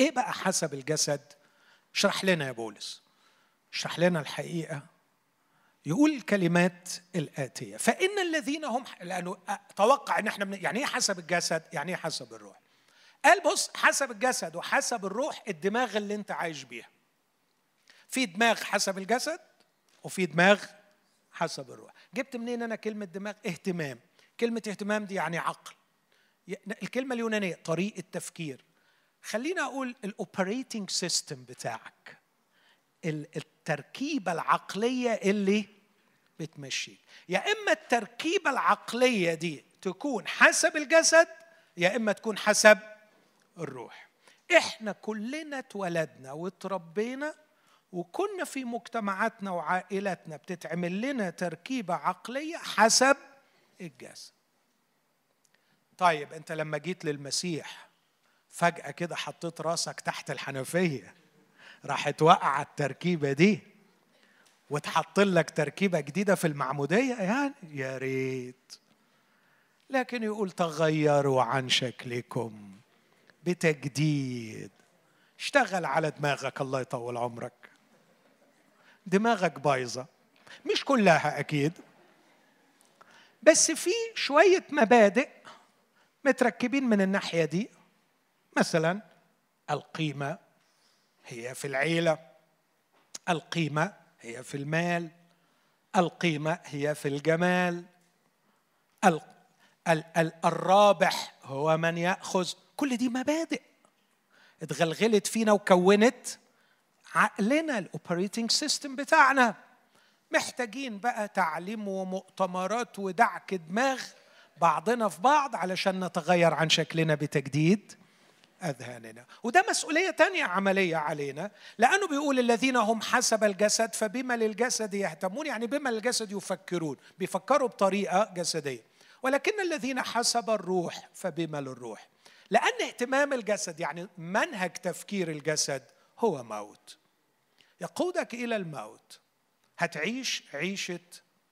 Speaker 1: إيه بقى حسب الجسد؟ اشرح لنا يا بولس اشرح لنا الحقيقة يقول الكلمات الآتية فإن الذين هم لأنه توقع إن إحنا يعني إيه حسب الجسد؟ يعني إيه حسب الروح؟ قال بص حسب الجسد وحسب الروح الدماغ اللي أنت عايش بيها. في دماغ حسب الجسد وفي دماغ حسب الروح. جبت منين أنا كلمة دماغ؟ اهتمام. كلمة اهتمام دي يعني عقل. الكلمة اليونانية طريقة تفكير خلينا أقول ال operating system بتاعك التركيبة العقلية اللي بتمشيك يا إما التركيبة العقلية دي تكون حسب الجسد يا إما تكون حسب الروح. إحنا كلنا اتولدنا وتربينا وكنا في مجتمعاتنا وعائلاتنا بتتعمل لنا تركيبة عقلية حسب الجسد. طيب أنت لما جيت للمسيح فجأة كده حطيت راسك تحت الحنفية راح توقع التركيبه دي وتحط لك تركيبة جديدة في المعمودية يعني يا ريت. لكن يقول تغيروا عن شكلكم بتجديد. اشتغل على دماغك الله يطول عمرك. دماغك بايظة. مش كلها أكيد. بس في شوية مبادئ متركبين من الناحية دي. مثلا القيمة هي في العيلة القيمة هي في المال القيمة هي في الجمال الرابح هو من يأخذ. كل دي مبادئ. اتغلغلت فينا وكونت عقلنا ال operating system بتاعنا. محتاجين بقى تعليم ومؤتمرات ودعك دماغ بعضنا في بعض علشان نتغير عن شكلنا بتجديد. أذهاننا. وده مسؤولية تانية عملية علينا لأنه بيقول الذين هم حسب الجسد فبما للجسد يهتمون يعني بما للجسد يفكرون. بيفكروا بطريقة جسدية. ولكن الذين حسب الروح فبما للروح. لأن اهتمام الجسد يعني منهج تفكير الجسد هو موت. يقودك إلى الموت. هتعيش عيشة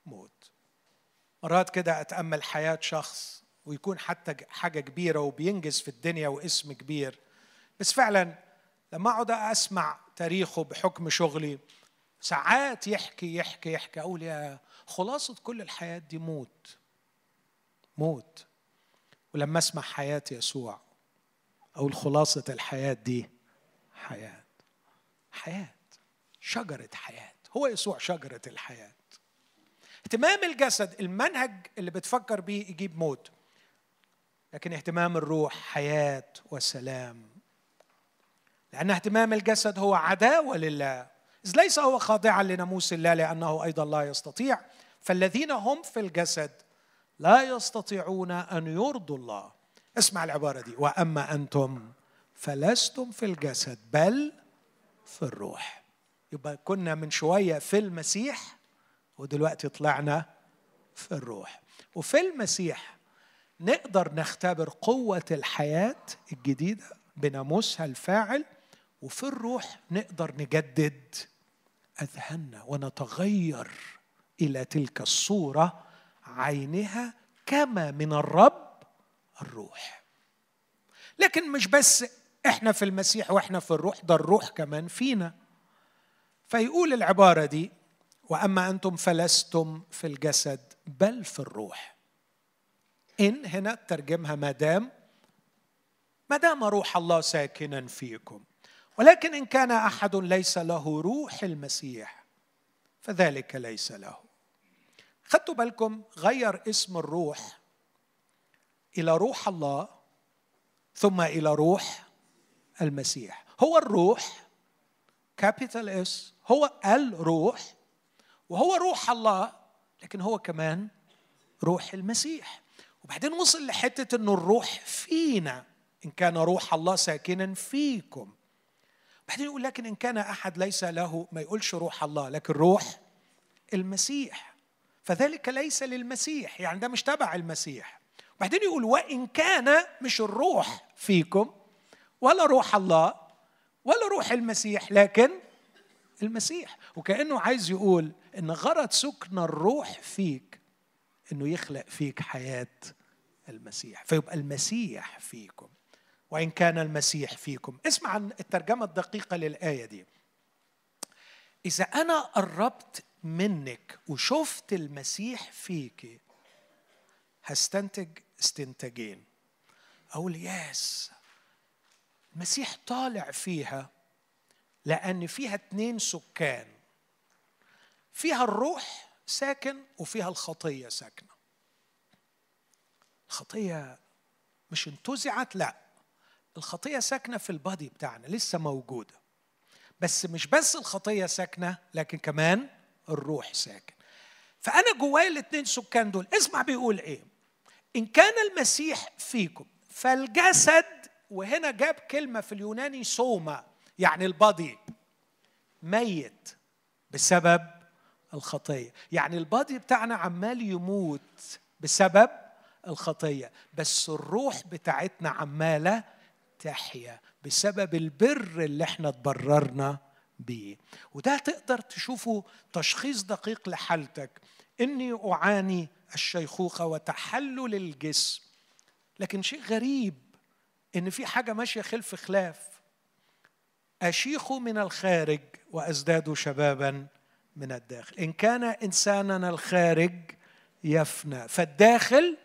Speaker 1: موت. مرات كده أتأمل حياة شخص ويكون حتى حاجة كبيرة وبينجز في الدنيا واسم كبير. بس فعلا لما أقعد أسمع تاريخه بحكم شغلي ساعات يحكي يحكي يحكي أقول يا خلاصة كل الحياة دي موت. موت. ولما أسمع حياة يسوع أقول خلاصة الحياة دي حياة. حياة. شجرة حياة. هو يسوع شجرة الحياة. اهتمام الجسد المنهج اللي بتفكر بيه يجيب موت. لكن اهتمام الروح حياة وسلام. لأن اهتمام الجسد هو عداوة لله. إذ ليس هو خاضعا لناموس الله لأنه أيضا لا يستطيع. فالذين هم في الجسد لا يستطيعون أن يرضوا الله. اسمع العبارة دي. وأما أنتم فلستم في الجسد بل في الروح. يبقى كنا من شوية في المسيح ودلوقتي طلعنا في الروح. وفي المسيح نقدر نختبر قوة الحياة الجديدة بناموسها الفاعل وفي الروح نقدر نجدد أذهاننا ونتغير إلى تلك الصورة عينها كما من الرب الروح. لكن مش بس إحنا في المسيح وإحنا في الروح ده الروح كمان فينا. فيقول العبارة دي وأما أنتم فلستم في الجسد بل في الروح. إن هنا ترجمها ما دام ما دام روح الله ساكنا فيكم. ولكن إن كان أحد ليس له روح المسيح فذلك ليس له. خدتوا بالكم غير اسم الروح إلى روح الله ثم إلى روح المسيح. هو الروح capital S هو الروح وهو روح الله لكن هو كمان روح المسيح. وبعدين وصل لحتة إنه الروح فينا إن كان روح الله ساكنا فيكم. بعدين يقول لكن إن كان أحد ليس له ما يقولش روح الله لكن روح المسيح. فذلك ليس للمسيح يعني ده مش تبع المسيح. بعدين يقول وإن كان مش الروح فيكم ولا روح الله ولا روح المسيح لكن المسيح. وكأنه عايز يقول إن غرض سكن الروح فيك إنه يخلق فيك حياة. المسيح فيبقى المسيح فيكم. وإن كان المسيح فيكم اسمع عن الترجمة الدقيقة للآية دي. إذا أنا قربت منك وشفت المسيح فيك هستنتج استنتاجين. أقول ياس المسيح طالع فيها لأن فيها اتنين سكان. فيها الروح ساكن وفيها الخطية ساكنة. الخطية مش انتزعت لا. الخطية ساكنة في البادي بتاعنا لسه موجودة. بس مش بس الخطية ساكنة لكن كمان الروح ساكن. فأنا جوايا الاثنين سكان دول. اسمع بيقول إيه. إن كان المسيح فيكم فالجسد وهنا جاب كلمة في اليوناني سوما يعني البادي ميت بسبب الخطية. يعني البادي بتاعنا عمال يموت بسبب الخطية بس الروح بتاعتنا عمالة تحيا بسبب البر اللي إحنا تبررنا بيه. وده تقدر تشوفه تشخيص دقيق لحالتك. إني أعاني الشيخوخة وتحلل الجسم. لكن شيء غريب إن في حاجة ماشية خلف خلاف. أشيخ من الخارج وأزداد شبابا من الداخل. إن كان انساننا الخارج يفنى. فالداخل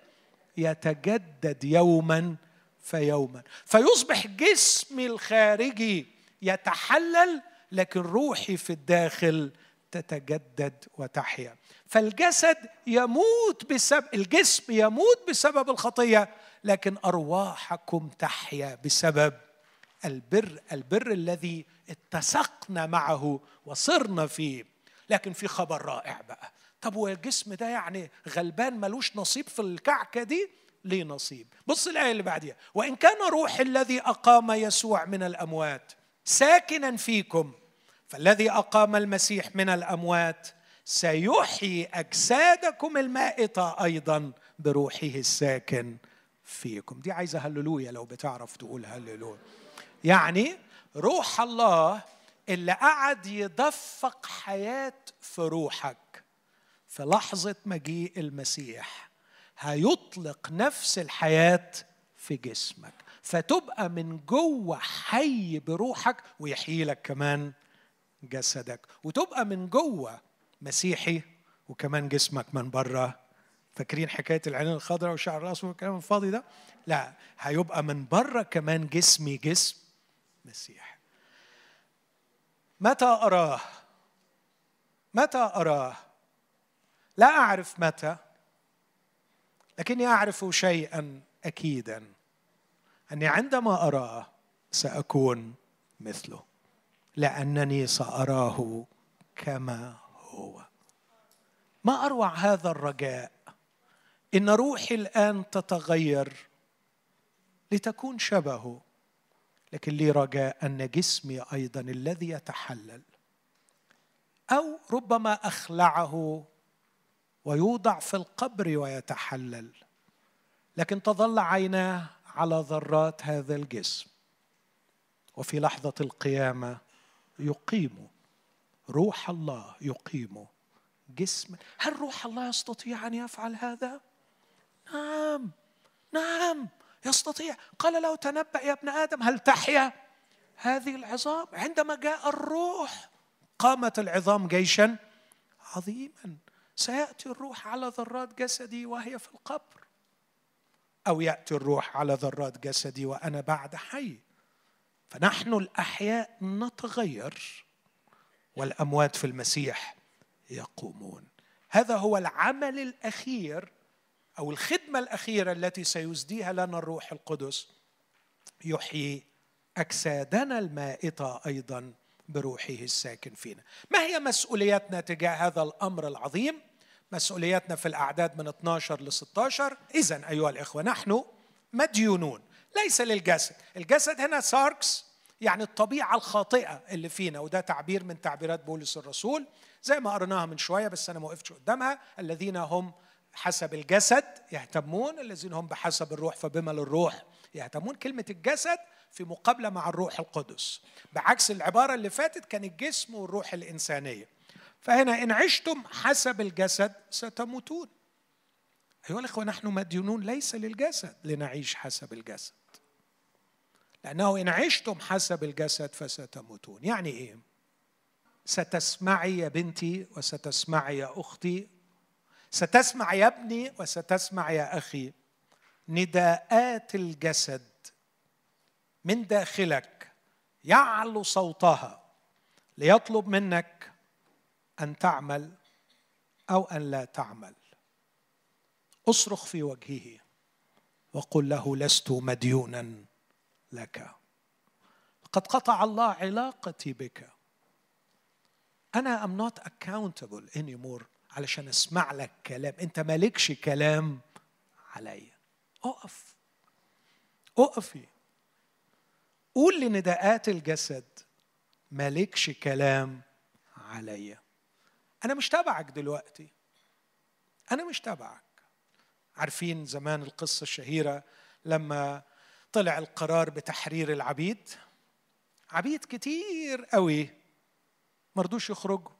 Speaker 1: يتجدد يوما فيوما. فيصبح جسمي الخارجي يتحلل لكن روحي في الداخل تتجدد وتحيا. فالجسد يموت بسبب الجسم يموت بسبب الخطية لكن أرواحكم تحيا بسبب البر البر الذي اتسقنا معه وصرنا فيه. لكن في خبر رائع بقى. طب والجسم ده يعني غلبان ملوش نصيب في الكعكة دي؟ ليه نصيب؟ بص الآية اللي بعديها. وإن كان روح الذي أقام يسوع من الأموات ساكنا فيكم فالذي أقام المسيح من الأموات سيحيي أجسادكم المائتة أيضا بروحه الساكن فيكم. دي عايزة هللويا لو بتعرف تقول هللويا. يعني روح الله اللي قعد يدفق حياة في روحك. في لحظة مجيء المسيح هيطلق نفس الحياة في جسمك فتبقى من جوه حي بروحك ويحيي لك كمان جسدك وتبقى من جوه مسيحي وكمان جسمك من بره فاكرين حكاية العينين الخضراء وشعر الرأس والكلام الفاضي ده؟ لا هيبقى من بره كمان جسمي جسم مسيح متى أراه؟ متى أراه؟ لا أعرف متى لكني أعرف شيئا اكيدا أني عندما أراه سأكون مثله لأنني سأراه كما هو. ما أروع هذا الرجاء؟ إن روحي الآن تتغير لتكون شبهه لكن لي رجاء أن جسمي أيضا الذي يتحلل أو ربما أخلعه ويوضع في القبر ويتحلل. لكن تظل عيناه على ذرات هذا الجسم. وفي لحظة القيامة يقيم روح الله يقيم جسم. هل روح الله يستطيع أن يفعل هذا؟ نعم نعم يستطيع. قال له تنبأ يا ابن آدم هل تحيا؟ هذه العظام. عندما جاء الروح قامت العظام جيشا عظيما. سيأتي الروح على ذرات جسدي وهي في القبر أو يأتي الروح على ذرات جسدي وأنا بعد حي فنحن الأحياء نتغير والأموات في المسيح يقومون هذا هو العمل الأخير أو الخدمة الأخيرة التي سيسديها لنا الروح القدس يحيي أجسادنا المائتة أيضا بروحه الساكن فينا. ما هي مسؤولياتنا تجاه هذا الأمر العظيم؟ مسؤولياتنا في الأعداد من 12 ل 16 اذا أيها الإخوة نحن مديونون ليس للجسد، الجسد هنا ساركس يعني الطبيعة الخاطئة اللي فينا وده تعبير من تعبيرات بولس الرسول زي ما قرناها من شوية بس أنا ما وقفتش قدامها. الذين هم حسب الجسد يهتمون الذين هم بحسب الروح فبما للروح يهتمون. كلمة الجسد في مقابلة مع الروح القدس. بعكس العبارة اللي فاتت كان الجسم والروح الإنسانية. فهنا إن عشتم حسب الجسد ستموتون. أيها الأخوة نحن مديونون ليس للجسد لنعيش حسب الجسد. لأنه إن عشتم حسب الجسد فستموتون. يعني إيه؟ ستسمعي يا بنتي وستسمعي يا أختي. ستسمع يا ابني وستسمع يا أخي. نداءات الجسد من داخلك يعلو صوتها ليطلب منك أن تعمل أو أن لا تعمل. أصرخ في وجهه وقل له لست مديونا لك. قد قطع الله علاقتي بك. أنا am not accountable anymore علشان أسمع لك كلام. أنت مالكش كلام عليا أقف. أقفي. قول لنداءات الجسد مالكش كلام عليا أنا مش تبعك دلوقتي. أنا مش تبعك. عارفين زمان القصة الشهيرة لما طلع القرار بتحرير العبيد؟ عبيد كتير قوي. مرضوش يخرجوا.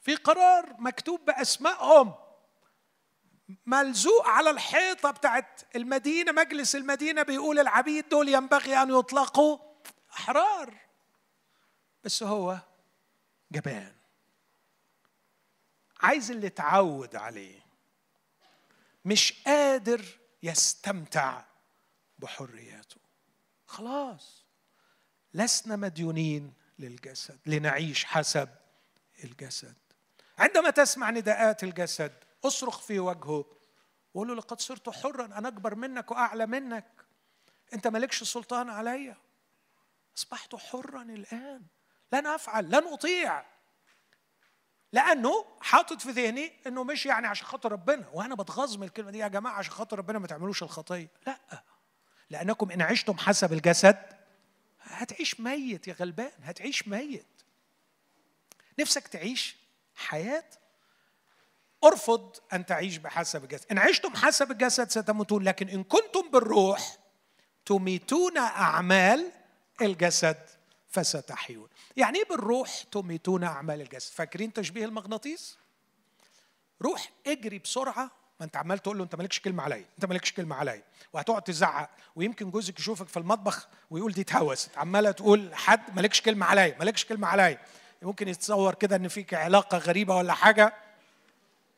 Speaker 1: في قرار مكتوب بأسمائهم. ملزوق على الحيطة بتاعت المدينة مجلس المدينة بيقول العبيد دول ينبغي أن يطلقوا. أحرار. بس هو جبان. عايز اللي اتعود عليه. مش قادر يستمتع بحرياته. خلاص. لسنا مديونين للجسد لنعيش حسب الجسد. عندما تسمع نداءات الجسد اصرخ في وجهه وقول له لقد صرت حرا أنا أكبر منك وأعلى منك. أنت مالكش سلطان عليا؟ أصبحت حرا الآن. لن أفعل لن أطيع. لأنه حاطط في ذهني إنه مش يعني عشان خاطر ربنا. وأنا بتغاظ من الكلمة دي يا جماعة عشان خاطر ربنا ما تعملوش الخطية. لا. لأنكم إن عشتم حسب الجسد هتعيش ميت يا غلبان هتعيش ميت. نفسك تعيش حياة. ارفض أن تعيش بحسب الجسد. إن عشتم حسب الجسد ستموتون لكن إن كنتم بالروح تميتون أعمال الجسد. فستحيون. يعني إيه بالروح تميتون أعمال الجسد؟ فاكرين تشبيه المغناطيس؟ روح اجري بسرعة. ما أنت عمال تقول له أنت مالكش كلمة عليا أنت مالكش كلمة عليا. وهتقعد تزعق ويمكن جوزك يشوفك في المطبخ ويقول دي اتهوست. عمالة تقول حد مالكش كلمة عليا مالكش كلمة عليا. ممكن يتصور كده إن فيك علاقة غريبة ولا حاجة.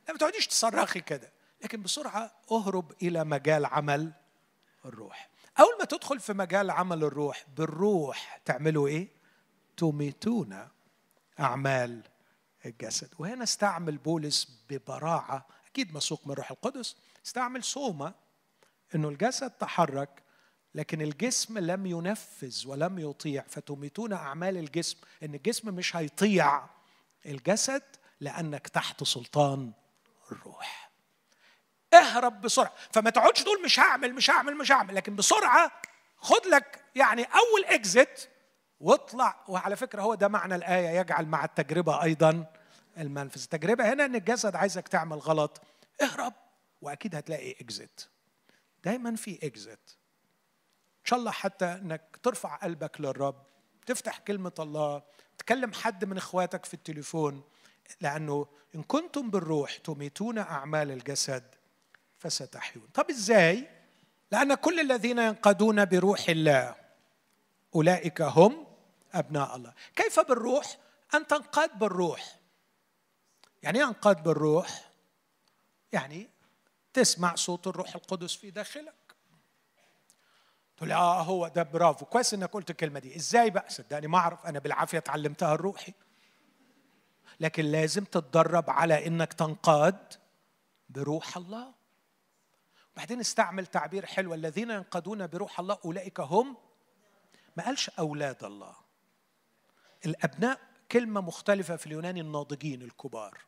Speaker 1: لا ما تقعديش تصرخي كده. لكن بسرعة اهرب إلى مجال عمل الروح. أول ما تدخل في مجال عمل الروح بالروح تعملوا إيه؟ تميتون أعمال الجسد. وهنا استعمل بولس ببراعة أكيد مسوق من الروح القدس استعمل صومة إنه الجسد تحرك لكن الجسم لم ينفذ ولم يطيع. فتميتون أعمال الجسم إن الجسم مش هيطيع الجسد لأنك تحت سلطان الروح. اهرب بسرعة. فما تقعدش تقول مش هعمل مش هعمل مش هعمل. لكن بسرعة خد لك يعني أول اكزيت واطلع. وعلى فكرة هو ده معنى الآية يجعل مع التجربة أيضا المنفذ. التجربة هنا إن الجسد عايزك تعمل غلط اهرب. وأكيد هتلاقي اكزيت دايما في اكزيت إن شاء الله حتى إنك ترفع قلبك للرب تفتح كلمة الله تكلم حد من إخواتك في التليفون. لأنه إن كنتم بالروح تميتون أعمال الجسد فستحيون. طب إزاي؟ لأن كل الذين ينقادون بروح الله أولئك هم أبناء الله. كيف بالروح؟ أن تنقاد بالروح. يعني إيه أنقاد بالروح؟ يعني تسمع صوت الروح القدس في داخلك. تقول آه هو ده برافو. كويس إنك قلت الكلمة دي. إزاي بقى؟ صدقني ما أعرف. أنا بالعافية اتعلمتها الروحي لكن لازم تتدرب على إنك تنقاد بروح الله. بعدين استعمل تعبير حلو الذين ينقادون بروح الله أولئك هم ما قالش أولاد الله. الأبناء كلمة مختلفة في اليوناني الناضجين الكبار.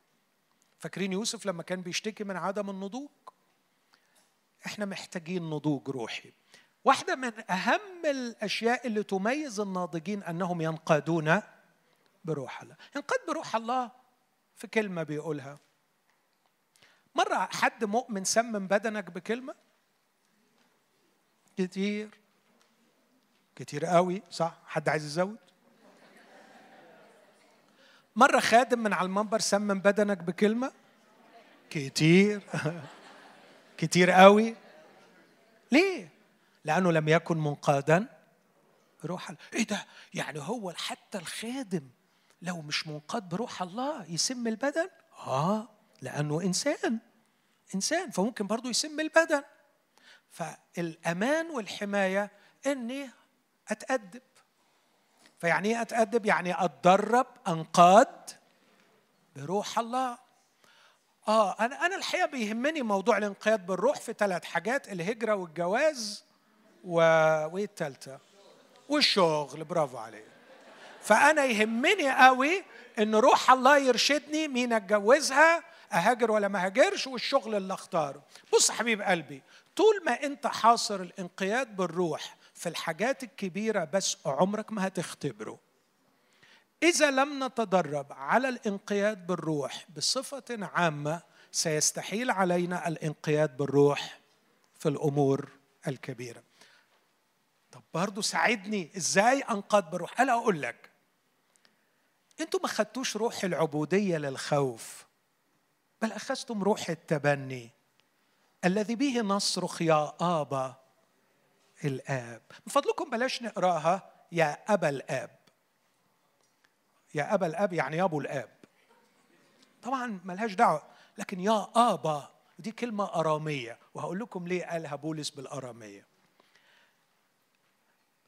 Speaker 1: فاكرين يوسف لما كان بيشتكي من عدم النضوج؟ إحنا محتاجين نضوج روحي. واحدة من أهم الأشياء اللي تميز الناضجين أنهم ينقادون بروح الله. ينقاد بروح الله في كلمة بيقولها. مرة حد مؤمن سمم بدنك بكلمة؟ كتير. كتير قوي صح؟ حد عايز يزود؟ مرة خادم من على المنبر سمم بدنك بكلمة؟ كتير. كتير قوي. ليه؟ لأنه لم يكن منقادا. بروح الله. إيه ده؟ يعني هو حتى الخادم لو مش منقاد بروح الله يسم البدن؟ آه لأنه إنسان. إنسان فممكن برضه يسم البدن فالأمان والحماية إني أتأدب. فيعني إيه أتأدب؟ يعني أتدرب أنقاد بروح الله. آه أنا أنا الحقيقة بيهمني موضوع الانقياد بالروح في ثلاث حاجات الهجرة والجواز و... وايه الثالثه والشغل برافو عليك. فأنا يهمني قوي إن روح الله يرشدني مين أتجوزها أهاجر ولا ما هاجرش والشغل اللي أختاره. بص حبيب قلبي طول ما أنت حاصر الإنقياد بالروح في الحاجات الكبيرة بس عمرك ما هتختبره. إذا لم نتدرب على الإنقياد بالروح بصفة عامة سيستحيل علينا الإنقياد بالروح في الأمور الكبيرة. طب برضه ساعدني إزاي أنقاد بالروح؟ أنا أقول لك أنتوا ما خدتوش روح العبودية للخوف. بل أخذتم روح التبني الذي به نصرخ يا ابا الآب. من فضلكم بلاش نقراها يا ابا الآب. يا ابا الآب يعني يا أبو الآب. طبعا ملهاش دعوة لكن يا ابا دي كلمة أرامية. وهقول لكم ليه قالها بولس بالأرامية.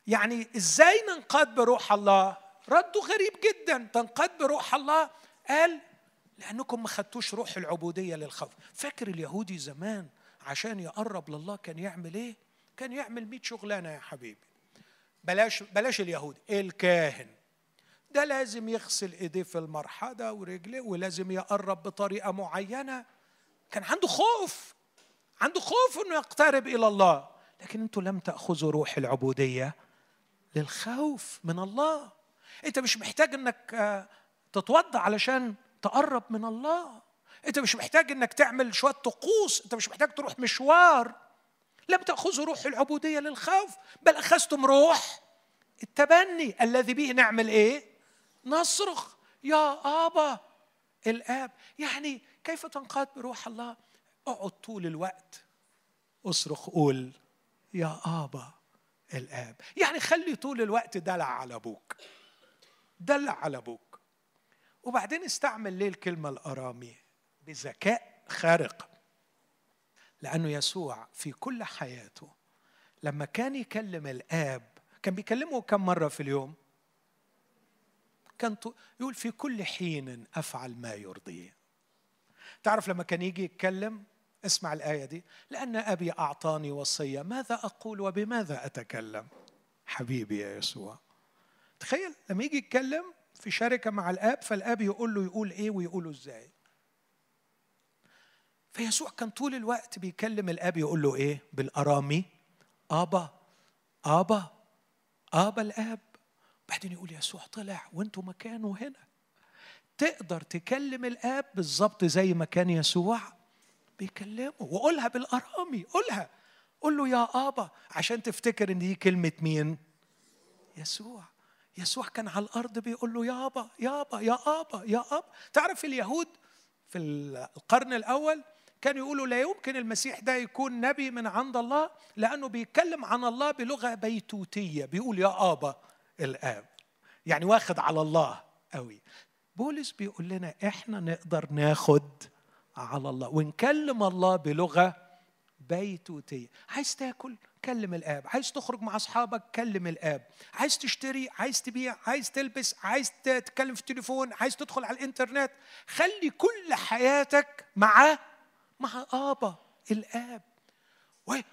Speaker 1: يعني إزاي ننقاد بروح الله؟ رده غريب جدا. تنقاد بروح الله؟ قال لأنكم ما خدتوش روح العبودية للخوف. فاكر اليهودي زمان عشان يقرب لله كان يعمل إيه؟ كان يعمل 100 شغلانة يا حبيبي. بلاش بلاش اليهودي الكاهن. ده لازم يغسل إيديه في المرحلة ورجليه ولازم يقرب بطريقة معينة. كان عنده خوف عنده خوف إنه يقترب إلى الله. لكن أنتم لم تأخذوا روح العبودية للخوف من الله. أنت مش محتاج إنك آه، تتوضأ علشان تقرب من الله. انت مش محتاج انك تعمل شوية طقوس انت مش محتاج تروح مشوار. لم تأخذوا روح العبودية للخوف بل أخذتم روح التبني الذي به نعمل إيه؟ نصرخ. يا آبا الآب يعني كيف تنقاد بروح الله؟ اقعد طول الوقت. اصرخ قول يا آبا الآب. يعني خلي طول الوقت دلع على أبوك. دلع على أبوك. وبعدين استعمل ليه الكلمة الأرامي؟ بذكاء خارق. لأنه يسوع في كل حياته لما كان يكلم الآب كان بيكلمه كم مرة في اليوم؟ كان يقول في كل حين أفعل ما يرضيه تعرف لما كان يجي يتكلم؟ اسمع الآية دي. لأن أبي أعطاني وصية ماذا أقول وبماذا أتكلم؟ حبيبي يا يسوع. تخيل لما يجي يتكلم في شركة مع الآب فالآب يقول له يقول إيه ويقوله إزاي. فيسوع كان طول الوقت بيكلم الآب يقول له إيه؟ بالأرامي آبا آبا آبا الآب. بعدين يقول يسوع طلع وانتوا مكانه هنا. تقدر تكلم الآب بالظبط زي ما كان يسوع بيكلمه. وقولها بالأرامي قولها. قول له يا آبا عشان تفتكر إن دي كلمة مين؟ يسوع. يسوع كان على الأرض بيقول له يابا يابا يا آبا يا آبا تعرف اليهود في القرن الأول كانوا يقولوا لا يمكن المسيح ده يكون نبي من عند الله لأنه بيتكلم عن الله بلغة بيتوتية. بيقول يا آبا الآب. يعني واخد على الله قوي. بولس بيقول لنا إحنا نقدر ناخد على الله. ونكلم الله بلغة بيتوتية. عايز تاكل؟ كلم الآب. عايز تخرج مع أصحابك كلم الآب. عايز تشتري عايز تبيع عايز تلبس عايز تتكلم في التليفون عايز تدخل على الإنترنت. خلي كل حياتك مع مع آبا الآب.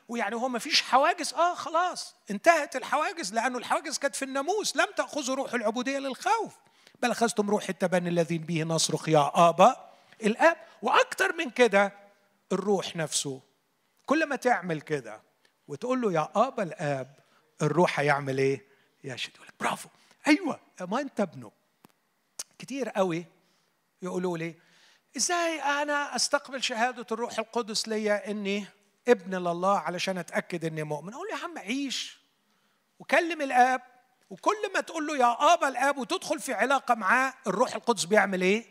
Speaker 1: ويعني هو ما فيش حواجز؟ آه خلاص. انتهت الحواجز لأنه الحواجز كانت في الناموس. لم تاخذوا روح العبودية للخوف. بل أخذتم روح التبني الذي به نصرخ يا آبا الآب. وأكثر من كده الروح نفسه. كل ما تعمل كده وتقول له يا أبا الآب الروح هيعمل إيه؟ يشهد. يقول لك برافو. أيوه ما أنت ابنه. كتير قوي يقولوا لي إزاي أنا أستقبل شهادة الروح القدس ليا إني ابن لله علشان أتأكد إني مؤمن؟ أقول يا عم عيش وكلم الآب وكل ما تقول له يا أبا الآب وتدخل في علاقة معاه الروح القدس بيعمل إيه؟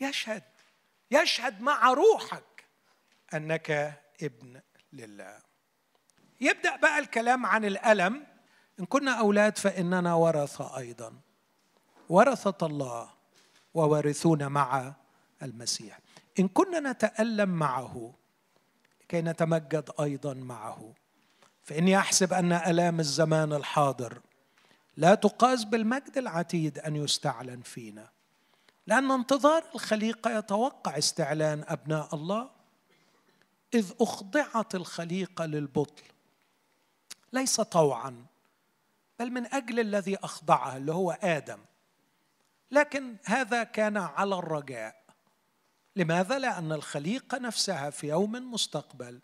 Speaker 1: يشهد. يشهد مع روحك أنك ابن لله. يبدأ بقى الكلام عن الألم. إن كنا أولاد فإننا ورثه أيضا. ورثة الله ووارثون مع المسيح. إن كنا نتألم معه لكي نتمجد أيضا معه. فإني أحسب أن آلام الزمان الحاضر. لا تقاس بالمجد العتيد أن يستعلن فينا. لأن انتظار الخليقة يتوقع استعلان أبناء الله. إذ أخضعت الخليقة للبطل. ليس طوعا بل من أجل الذي اخضعها اللي هو آدم. لكن هذا كان على الرجاء. لماذا؟ لأن الخليقة نفسها في يوم مستقبل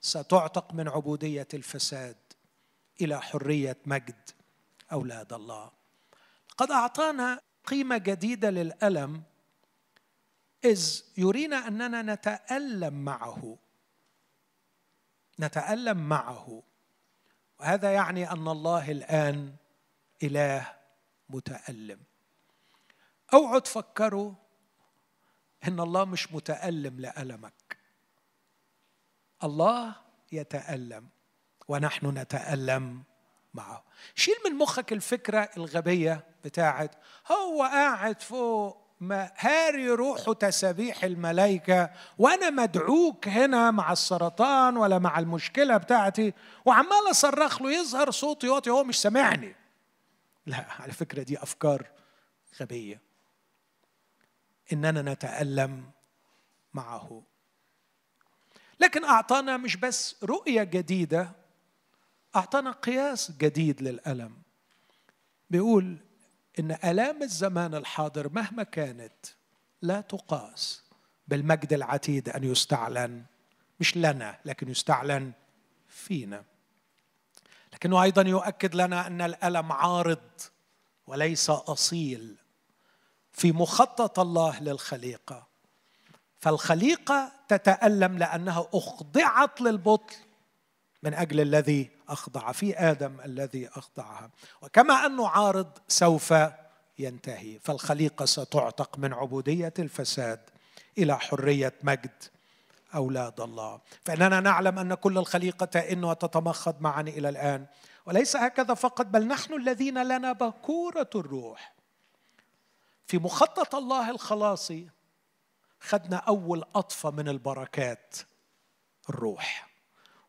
Speaker 1: ستعتق من عبودية الفساد إلى حرية مجد أولاد الله. قد أعطانا قيمة جديدة للألم إذ يرينا أننا نتألم معه. نتألم معه. وهذا يعني أن الله الآن إله متألم. اوعوا تفكروا إن الله مش متألم لألمك. الله يتألم ونحن نتألم معه. شيل من مخك الفكرة الغبية بتاعت هو قاعد فوق هاري روحه تسابيح الملائكة وأنا مدعوك هنا مع السرطان ولا مع المشكلة بتاعتي. وعمال أصرخ له يظهر صوتي واطي هو مش سامعني. لا على فكرة دي أفكار غبية. إننا نتألم معه. لكن أعطانا مش بس رؤية جديدة أعطانا قياس جديد للألم. بيقول إن آلام الزمان الحاضر مهما كانت لا تقاس بالمجد العتيد أن يستعلن مش لنا لكن يستعلن فينا. لكنه أيضا يؤكد لنا أن الألم عارض وليس أصيل في مخطط الله للخليقة. فالخليقة تتألم لأنها أخضعت للبطل من أجل الذي أخضع في آدم الذي أخضعها. وكما انه عارض سوف ينتهي فالخليقة ستعتق من عبودية الفساد إلى حرية مجد أولاد الله. فإننا نعلم أن كل الخليقة تئن وتتمخض معا إلى الآن. وليس هكذا فقط بل نحن الذين لنا بكورة الروح. في مخطط الله الخلاصي خدنا أول قطفة من البركات الروح.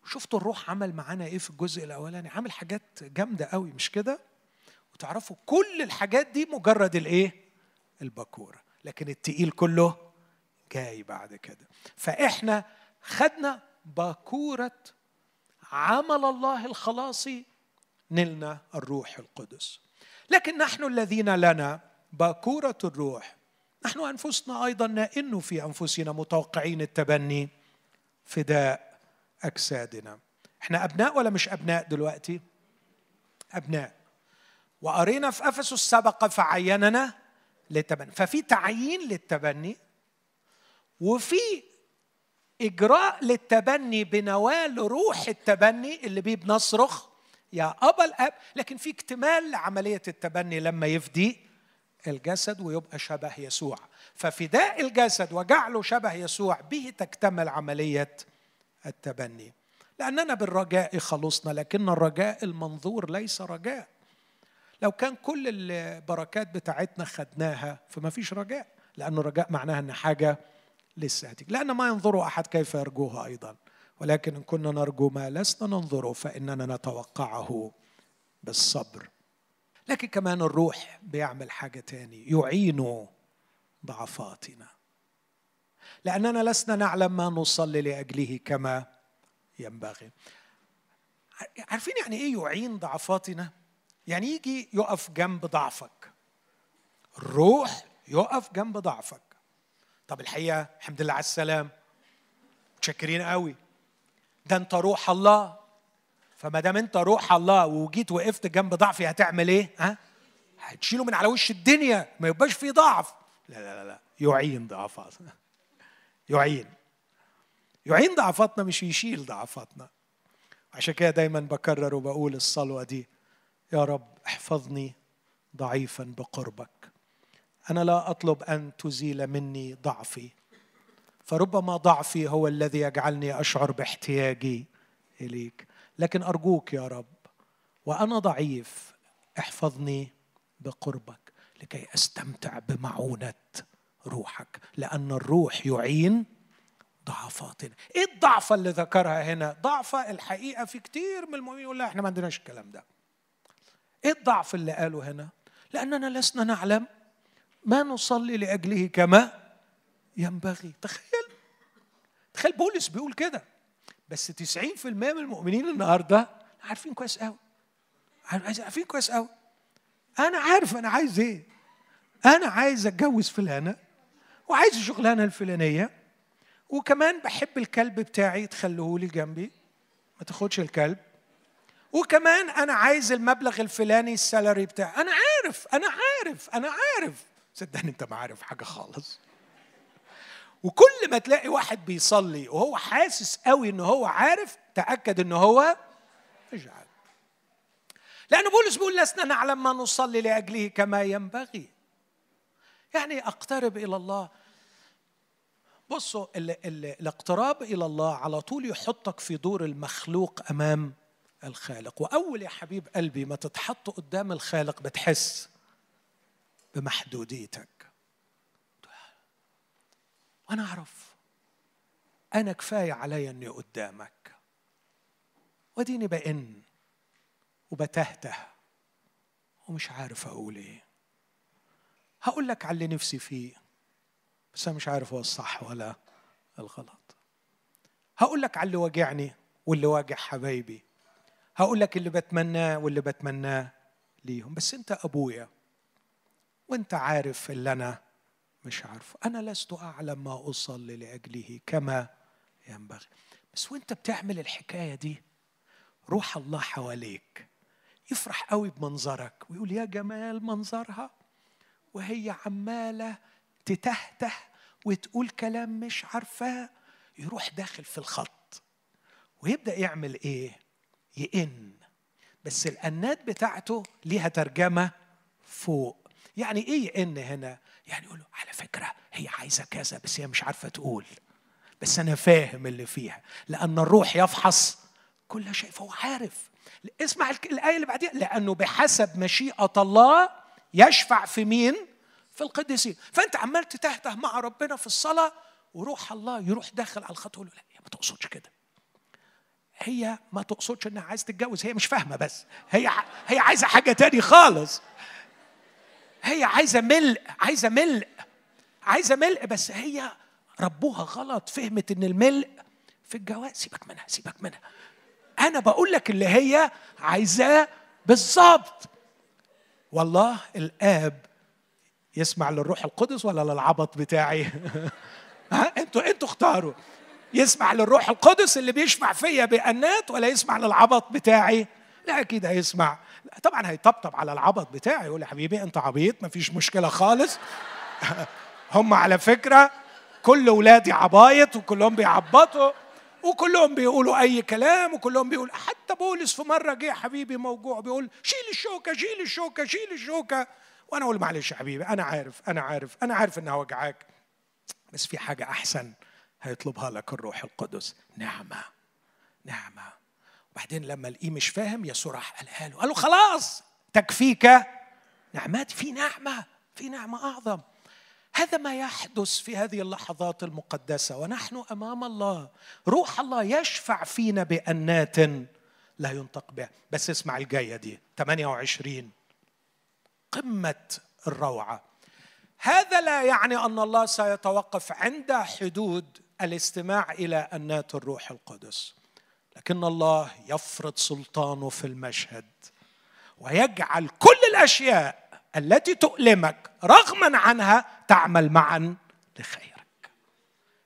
Speaker 1: شفتوا الروح عمل معانا إيه في الجزء الأولاني؟ عمل حاجات جامدة قوي مش كده؟ وتعرفوا كل الحاجات دي مجرد الإيه؟ البكوره لكن التقيل كله جاي بعد كده. فإحنا خدنا باكورة عمل الله الخلاصي نلنا الروح القدس. لكن نحن الذين لنا باكورة الروح نحن أنفسنا أيضا نئن في أنفسنا متوقعين التبني فداء. أجسادنا. إحنا أبناء ولا مش أبناء دلوقتي؟ أبناء. وقرينا في أفسس سبق فعيننا للتبني. ففي تعيين للتبني وفي إجراء للتبني بنوال روح التبني اللي بيه بنصرخ يا أبا الأب. لكن في اكتمال لعملية التبني لما يفدي الجسد ويبقى شبه يسوع. ففداء الجسد وجعله شبه يسوع به تكتمل عملية التبني. لأننا بالرجاء خلصنا لكن الرجاء المنظور ليس رجاء. لو كان كل البركات بتاعتنا خدناها فما فيش رجاء لأن الرجاء معناها أن حاجة لسه هتيجي. لأن ما ينظر أحد كيف يرجوها أيضا. ولكن إن كنا نرجو ما لسنا ننظره فإننا نتوقعه بالصبر. لكن كمان الروح بيعمل حاجة تاني يعين ضعفاتنا. لأننا لسنا نعلم ما نصلي لأجله كما ينبغي. عارفين يعني إيه يعين ضعفاتنا؟ يعني يجي يقف جنب ضعفك. الروح يقف جنب ضعفك. طب الحقيقة الحمد لله على السلام. متشكرين قوي. ده أنت روح الله. فما دام أنت روح الله وجيت وقفت جنب ضعفي هتعمل إيه؟ ها؟ هتشيله من على وش الدنيا. ما يبقاش فيه ضعف. لا لا لا. يعين ضعفاتنا. يعين. يعين ضعفاتنا مش يشيل ضعفاتنا. عشان كده دايما بكرر وبقول الصلوة دي يا رب احفظني ضعيفا بقربك. أنا لا أطلب أن تزيل مني ضعفي. فربما ضعفي هو الذي يجعلني أشعر باحتياجي إليك. لكن أرجوك يا رب وأنا ضعيف احفظني بقربك لكي أستمتع بمعونة روحك لأن الروح يعين ضعفاتنا إيه الضعفة اللي ذكرها هنا؟ ضعفة الحقيقة في كتير من المؤمنين يقول لا إحنا ما عندناش الكلام ده. إيه الضعف اللي قاله هنا؟ لأننا لسنا نعلم ما نصلي لأجله كما ينبغي. تخيل. تخيل بولس بيقول كده. بس 90% من المؤمنين النهارده عارفين كويس قوي. عارفين كويس قوي. أنا عارف أنا عايز إيه. أنا عايز أتجوز فلانة. وعايز الشغلانة الفلانية وكمان بحب الكلب بتاعي تخليه لي جنبي ما تاخدش الكلب. وكمان أنا عايز المبلغ الفلاني السالري بتاعي أنا عارف أنا عارف أنا عارف. صدقني أنت ما عارف حاجة خالص. وكل ما تلاقي واحد بيصلي وهو حاسس قوي إن هو عارف تأكد إن هو مش عارف لأن بولس بيقول لسنا نعلم ما نصلي لأجله كما ينبغي. يعني أقترب إلى الله. بصوا ال ال الاقتراب إلى الله على طول يحطك في دور المخلوق أمام الخالق. وأول يا حبيب قلبي ما تتحط قدام الخالق بتحس بمحدوديتك. وأنا أعرف أنا كفاية علي أني قدامك. وديني بإن وبتهته ومش عارف أقول إيه. هقول لك على اللي نفسي فيه بس أنا مش عارف هو الصح ولا الغلط. هقول لك على اللي واجعني واللي واجع حبايبي. هقول لك اللي بتمناه واللي بتمناه ليهم. بس أنت أبويا وأنت عارف اللي أنا مش عارفه. أنا لست أعلم ما أصلي لأجله كما ينبغي. بس وأنت بتعمل الحكاية دي روح الله حواليك. يفرح قوي بمنظرك ويقول يا جمال منظرها. وهي عمالة تتهته وتقول كلام مش عارفاه يروح داخل في الخط ويبدأ يعمل إيه؟ يئن. بس الأنات بتاعته ليها ترجمة فوق. يعني إيه يئن هنا؟ يعني يقول على فكرة هي عايزة كذا بس هي مش عارفة تقول. بس أنا فاهم اللي فيها. لأن الروح يفحص كل شيء فهو عارف. اسمع الآية اللي بعديها. لأنه بحسب مشيئة الله يشفع في مين؟ في القديسين. فأنت عمال تتهته مع ربنا في الصلاة وروح الله يروح داخل على الخط يقول لا هي ما تقصدش كده. هي ما تقصدش إنها عايز تتجوز. هي مش فاهمة بس. هي هي عايزة حاجة تاني خالص. هي عايزة ملء عايزة ملء عايزة ملء بس هي ربوها غلط. فهمت إن الملء في الجواز. سيبك منها سيبك منها. أنا بقول لك اللي هي عايزاه بالظبط. والله الآب يسمع للروح القدس ولا للعبط بتاعي؟ ها؟ أنتوا أنتوا اختاروا. يسمع للروح القدس اللي بيشفع فيا بأنات ولا يسمع للعبط بتاعي؟ لا أكيد هيسمع. طبعا هيطبطب على العبط بتاعي يقول يا حبيبي أنت عبيط مفيش مشكلة خالص. هم على فكرة كل ولادي عبايط وكلهم بيعبطوا. وكلهم بيقولوا أي كلام وكلهم بيقول حتى بولس في مرة جه حبيبي موجوع بيقول شيل الشوكة شيل الشوكة شيل الشوكة. وأنا أقول معلش يا حبيبي أنا عارف أنا عارف أنا عارف إنها وجعاك بس في حاجة أحسن هيطلبها لك الروح القدس. نعمة نعمة. وبعدين لما لقيه مش فاهم يسوع راح قالها له قال له خلاص تكفيك نعمات في نعمة في نعمة أعظم. هذا ما يحدث في هذه اللحظات المقدسة ونحن أمام الله. روح الله يشفع فينا بأنات لا ينطق بها. بس اسمع الجاية دي 28 قمة الروعة. هذا لا يعني أن الله سيتوقف عند حدود الاستماع إلى أنات الروح القدس. لكن الله يفرض سلطانه في المشهد ويجعل كل الأشياء التي تؤلمك رغما عنها تعمل معا لخيرك.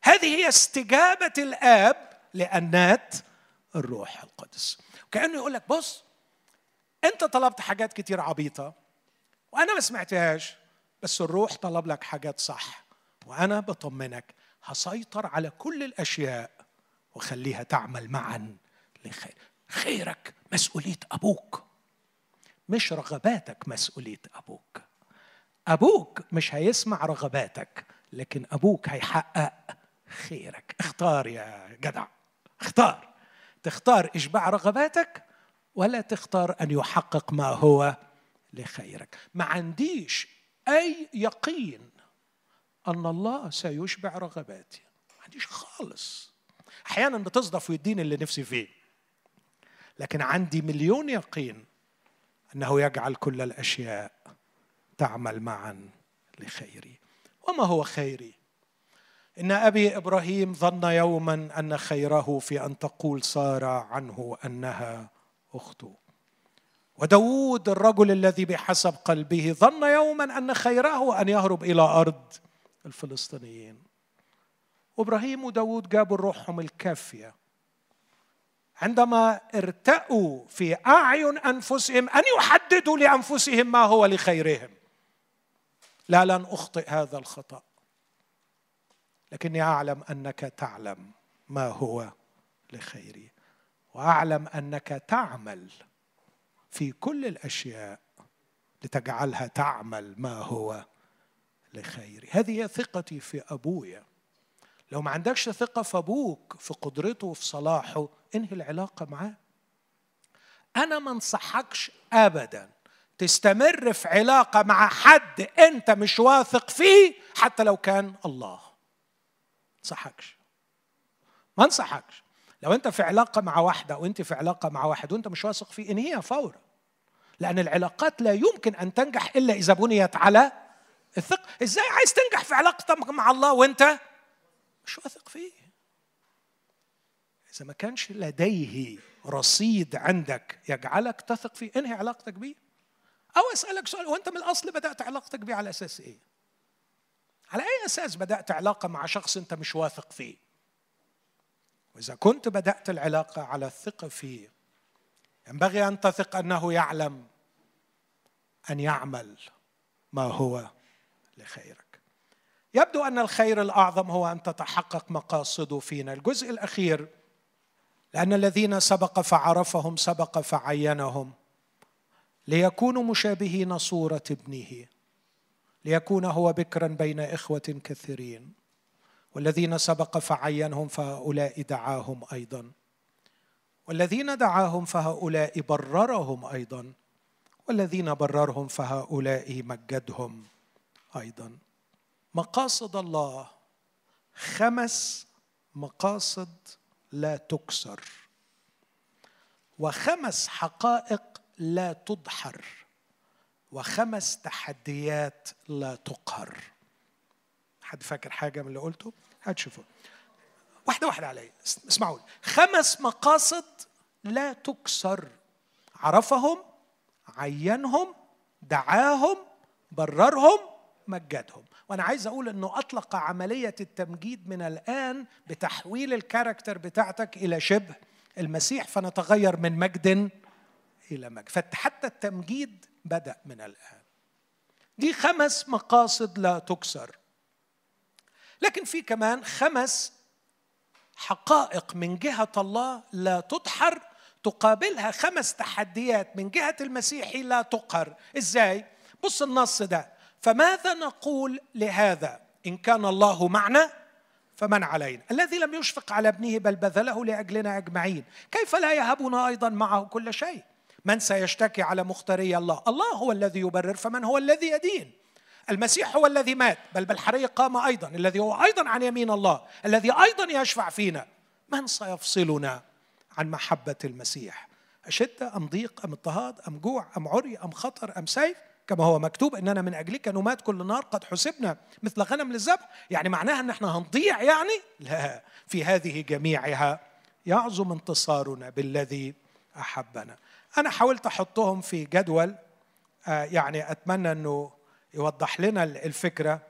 Speaker 1: هذه هي استجابة الآب لأنات الروح القدس. كانه يقول لك بص أنت طلبت حاجات كتير عبيطة وأنا ما سمعتهاش بس الروح طلب لك حاجات صح وأنا بطمنك هسيطر على كل الأشياء وخليها تعمل معا لخير خيرك مسؤولية أبوك. مش رغباتك مسؤولية أبوك. أبوك مش هيسمع رغباتك لكن أبوك هيحقق خيرك. اختار يا جدع. اختار. تختار إشباع رغباتك ولا تختار أن يحقق ما هو لخيرك. ما عنديش أي يقين أن الله سيشبع رغباتي. ما عنديش خالص. أحيانا بتصدف ويديني اللي نفسي فيه. لكن عندي مليون يقين أنه يجعل كل الأشياء تعمل معا لخيري. وما هو خيري؟ إن أبي إبراهيم ظن يوما أن خيره في أن تقول ساره عنه أنها اخته وداود الرجل الذي بحسب قلبه ظن يوما أن خيره أن يهرب إلى أرض الفلسطينيين. وابراهيم وداود جابوا روحهم الكافية. عندما ارتأوا في أعين أنفسهم أن يحددوا لأنفسهم ما هو لخيرهم. لا لن أخطئ هذا الخطأ. لكني أعلم أنك تعلم ما هو لخيري وأعلم أنك تعمل في كل الأشياء لتجعلها تعمل ما هو لخيري. هذه هي ثقتي في أبويا. لو ما عندكش ثقة في أبوك في قدرته وفي صلاحه انهي العلاقة معاه. أنا ما انصحكش ابدا تستمر في علاقة مع حد أنت مش واثق فيه حتى لو كان الله. انصحكش. ما انصحكش. لو أنت في علاقة مع واحدة وأنت في علاقة مع واحد وأنت مش واثق فيه انهيها فورا. لأن العلاقات لا يمكن أن تنجح إلا إذا بنيت على الثقة. إزاي عايز تنجح في علاقتك مع الله وأنت مش واثق فيه. إذا ما كانش لديه رصيد عندك يجعلك تثق فيه انهي علاقتك بيه؟ أو أسألك سؤال وأنت من الأصل بدأت علاقتك بيه على أساس إيه؟ على أي أساس بدأت علاقة مع شخص أنت مش واثق فيه؟ وإذا كنت بدأت العلاقة على الثقة فيه ينبغي أن تثق أنه يعلم أن يعمل ما هو لخيرك. يبدو أن الخير الأعظم هو أن تتحقق مقاصده فينا. الجزء الأخير لأن الذين سبق فعرفهم سبق فعينهم ليكونوا مشابهين صورة ابنه ليكون هو بكرا بين إخوة كثيرين والذين سبق فعينهم فهؤلاء دعاهم أيضا والذين دعاهم فهؤلاء بررهم أيضا والذين بررهم فهؤلاء مجدهم أيضا. مقاصد الله. خمس مقاصد لا تكسر. وخمس حقائق لا تدحر. وخمس تحديات لا تقهر. حد فاكر حاجة من اللي قلته؟ هتشوفوا واحدة واحدة علي اسمعوا خمس مقاصد لا تكسر. عرفهم عينهم دعاهم بررهم مجدهم. وأنا عايز أقول إنه أطلق عملية التمجيد من الآن بتحويل الكاركتر بتاعتك إلى شبه المسيح فنتغير من مجد إلى مجد. فحتى التمجيد بدأ من الآن. دي خمس مقاصد لا تكسر. لكن في كمان خمس حقائق من جهة الله لا تدحر تقابلها خمس تحديات من جهة المسيحي لا تقهر. إزاي؟ بص النص ده. فماذا نقول لهذا؟ إن كان الله معنا فمن علينا. الذي لم يشفق على ابنه بل بذله لأجلنا أجمعين. كيف لا يهبنا أيضا معه كل شيء؟ من سيشتكي على مختاري الله؟ الله هو الذي يبرر فمن هو الذي يدين؟ المسيح هو الذي مات بل بالحرية قام أيضا الذي هو أيضا عن يمين الله الذي أيضا يشفع فينا. من سيفصلنا عن محبة المسيح؟ أشدة أم ضيق أم اضطهاد أم جوع أم عري أم خطر أم سيف؟ كما هو مكتوب إننا من أجلك نمات كل نار قد حسبنا مثل غنم للذبح. يعني معناها إن إحنا هنضيع يعني؟ لا في هذه جميعها يعظم انتصارنا بالذي أحبنا. أنا حاولت أحطهم في جدول آه، يعني أتمنى إنه يوضح لنا الفكرة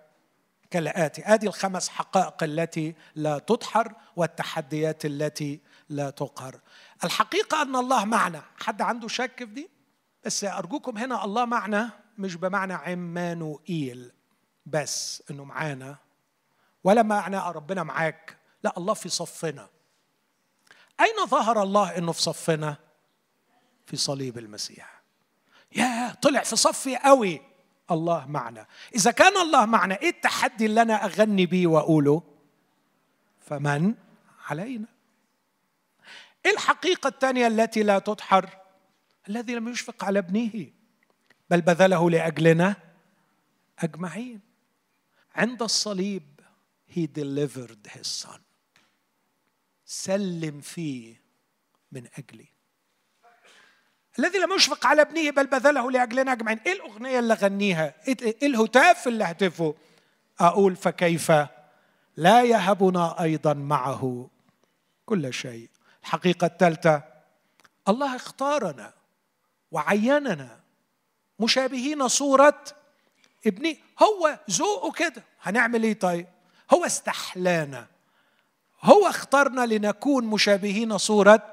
Speaker 1: كالآتي. ادي الخمس حقائق التي لا تدحر والتحديات التي لا تقهر. الحقيقة أن الله معنا. حد عنده شك في دي؟ بس أرجوكم هنا الله معنا. مش بمعنى عمانوئيل بس إنه معانا ولا معنى ربنا معاك. لا الله في صفنا. أين ظهر الله إنه في صفنا؟ في صليب المسيح. يا طلع في صفي قوي. الله معنا. إذا كان الله معنا إيه التحدي اللي أنا أغني بيه وأقوله؟ فمن علينا. إيه الحقيقة الثانية التي لا تدحر الذي لم يشفق على ابنه. بل بذله لأجلنا أجمعين. عند الصليب he delivered his son. سلم فيه من أجلي. الذي لم يشفق على ابنه بل بذله لأجلنا أجمعين. إيه الأغنية اللي غنيها؟ إيه الهتاف اللي هتفه؟ أقول فكيف لا يهبنا أيضا معه كل شيء. الحقيقة الثالثة الله اختارنا وعيننا مشابهين صورة ابنه هو ذوقه كده. هنعمل إيه طيب؟ هو استحلانا. هو اختارنا لنكون مشابهين صورة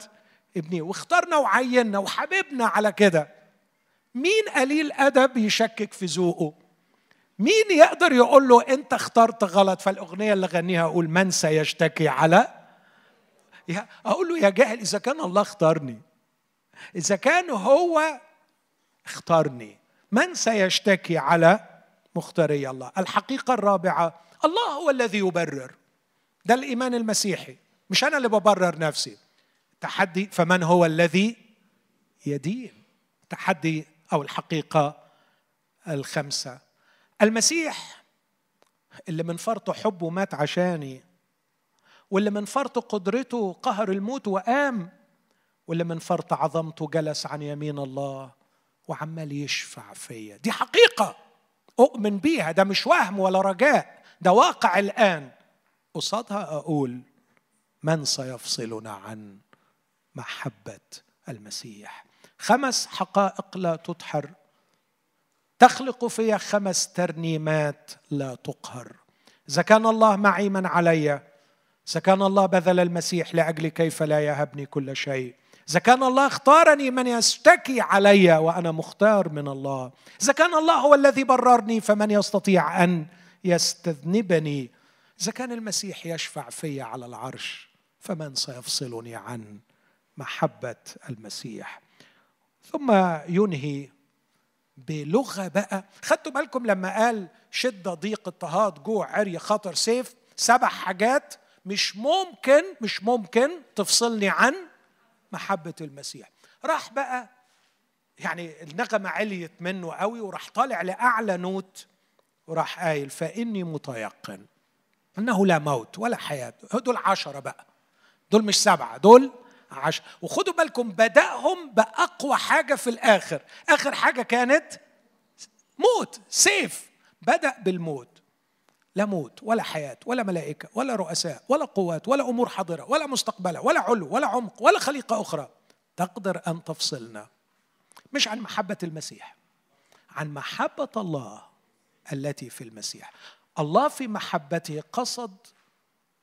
Speaker 1: ابنه واخترنا وعيننا وحبيبنا على كده. مين قليل أدب يشكك في ذوقه؟ مين يقدر يقول له أنت اخترت غلط؟ فالأغنية اللي غنيها أقول من سيشتكي على؟ أقول له يا جاهل إذا كان الله اختارني. إذا كان هو اختارني. من سيشتكي على مختاري الله؟ الحقيقة الرابعة الله هو الذي يبرر. ده الإيمان المسيحي. مش أنا اللي ببرر نفسي. تحدي فمن هو الذي يدين؟ تحدي أو الحقيقة الخمسة. المسيح اللي من فرط حبه مات عشاني واللي من فرط قدرته قهر الموت وقام واللي من فرط عظمته جلس عن يمين الله. وعمال يشفع فيا. دي حقيقة. أؤمن بيها. ده مش وهم ولا رجاء. ده واقع الآن. قصادها أقول من سيفصلنا عن محبة المسيح؟ خمس حقائق لا تدحر تخلق في خمس ترنيمات لا تقهر. إذا كان الله معي من علي؟ إذا كان الله بذل المسيح لاجل كيف لا يهبني كل شيء؟ إذا كان الله اختارني من يشتكي علي وأنا مختار من الله. إذا كان الله هو الذي بررني فمن يستطيع أن يستذنبني؟ إذا كان المسيح يشفع في على العرش فمن سيفصلني عن محبة المسيح؟ ثم ينهي بلغة بقى. خدتوا بالكم لما قال شده ضيق اضطهاد جوع عري خطر سيف؟ سبع حاجات مش ممكن مش ممكن تفصلني عن محبة المسيح. راح بقى يعني النغمة عليت منه قوي وراح طالع لأعلى نوت وراح قايل فإني متيقن أنه لا موت ولا حياة. دول عشرة بقى. دول مش سبعة دول عشر وخدوا بالكم بدأهم بأقوى حاجة في الآخر. آخر حاجة كانت موت سيف. بدأ بالموت. لا موت ولا حياة ولا ملائكة ولا رؤساء ولا قوات ولا أمور حاضرة ولا مستقبلة ولا علو ولا عمق ولا خليقة أخرى. تقدر أن تفصلنا مش عن محبة المسيح عن محبة الله التي في المسيح. الله في محبته قصد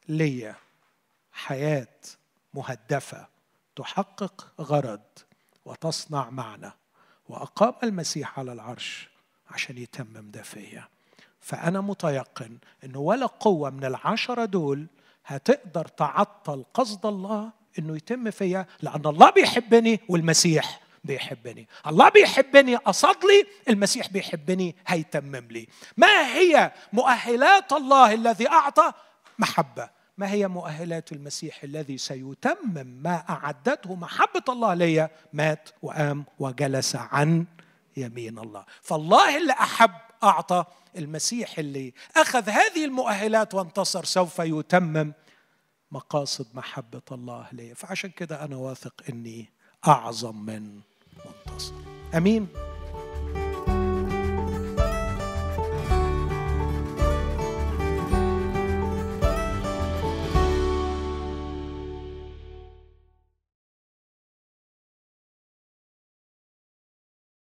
Speaker 1: لي حياة مهدفة تحقق غرض وتصنع معنى وأقام المسيح على العرش عشان يتمم ده فيا فأنا متيقن إنه ولا قوة من العشرة دول هتقدر تعطل قصد الله إنه يتم فيا لأن الله بيحبني والمسيح بيحبني. الله بيحبني قصد لي المسيح بيحبني هيتمم لي. ما هي مؤهلات الله الذي أعطى؟ محبة. ما هي مؤهلات المسيح الذي سيتمم ما أعدته محبة الله لي مات وقام وجلس عن يمين الله. فالله اللي أحب أعطى المسيح اللي أخذ هذه المؤهلات وانتصر سوف يتمم مقاصد محبة الله لي. فعشان كده أنا واثق إني أعظم من منتصر. أمين؟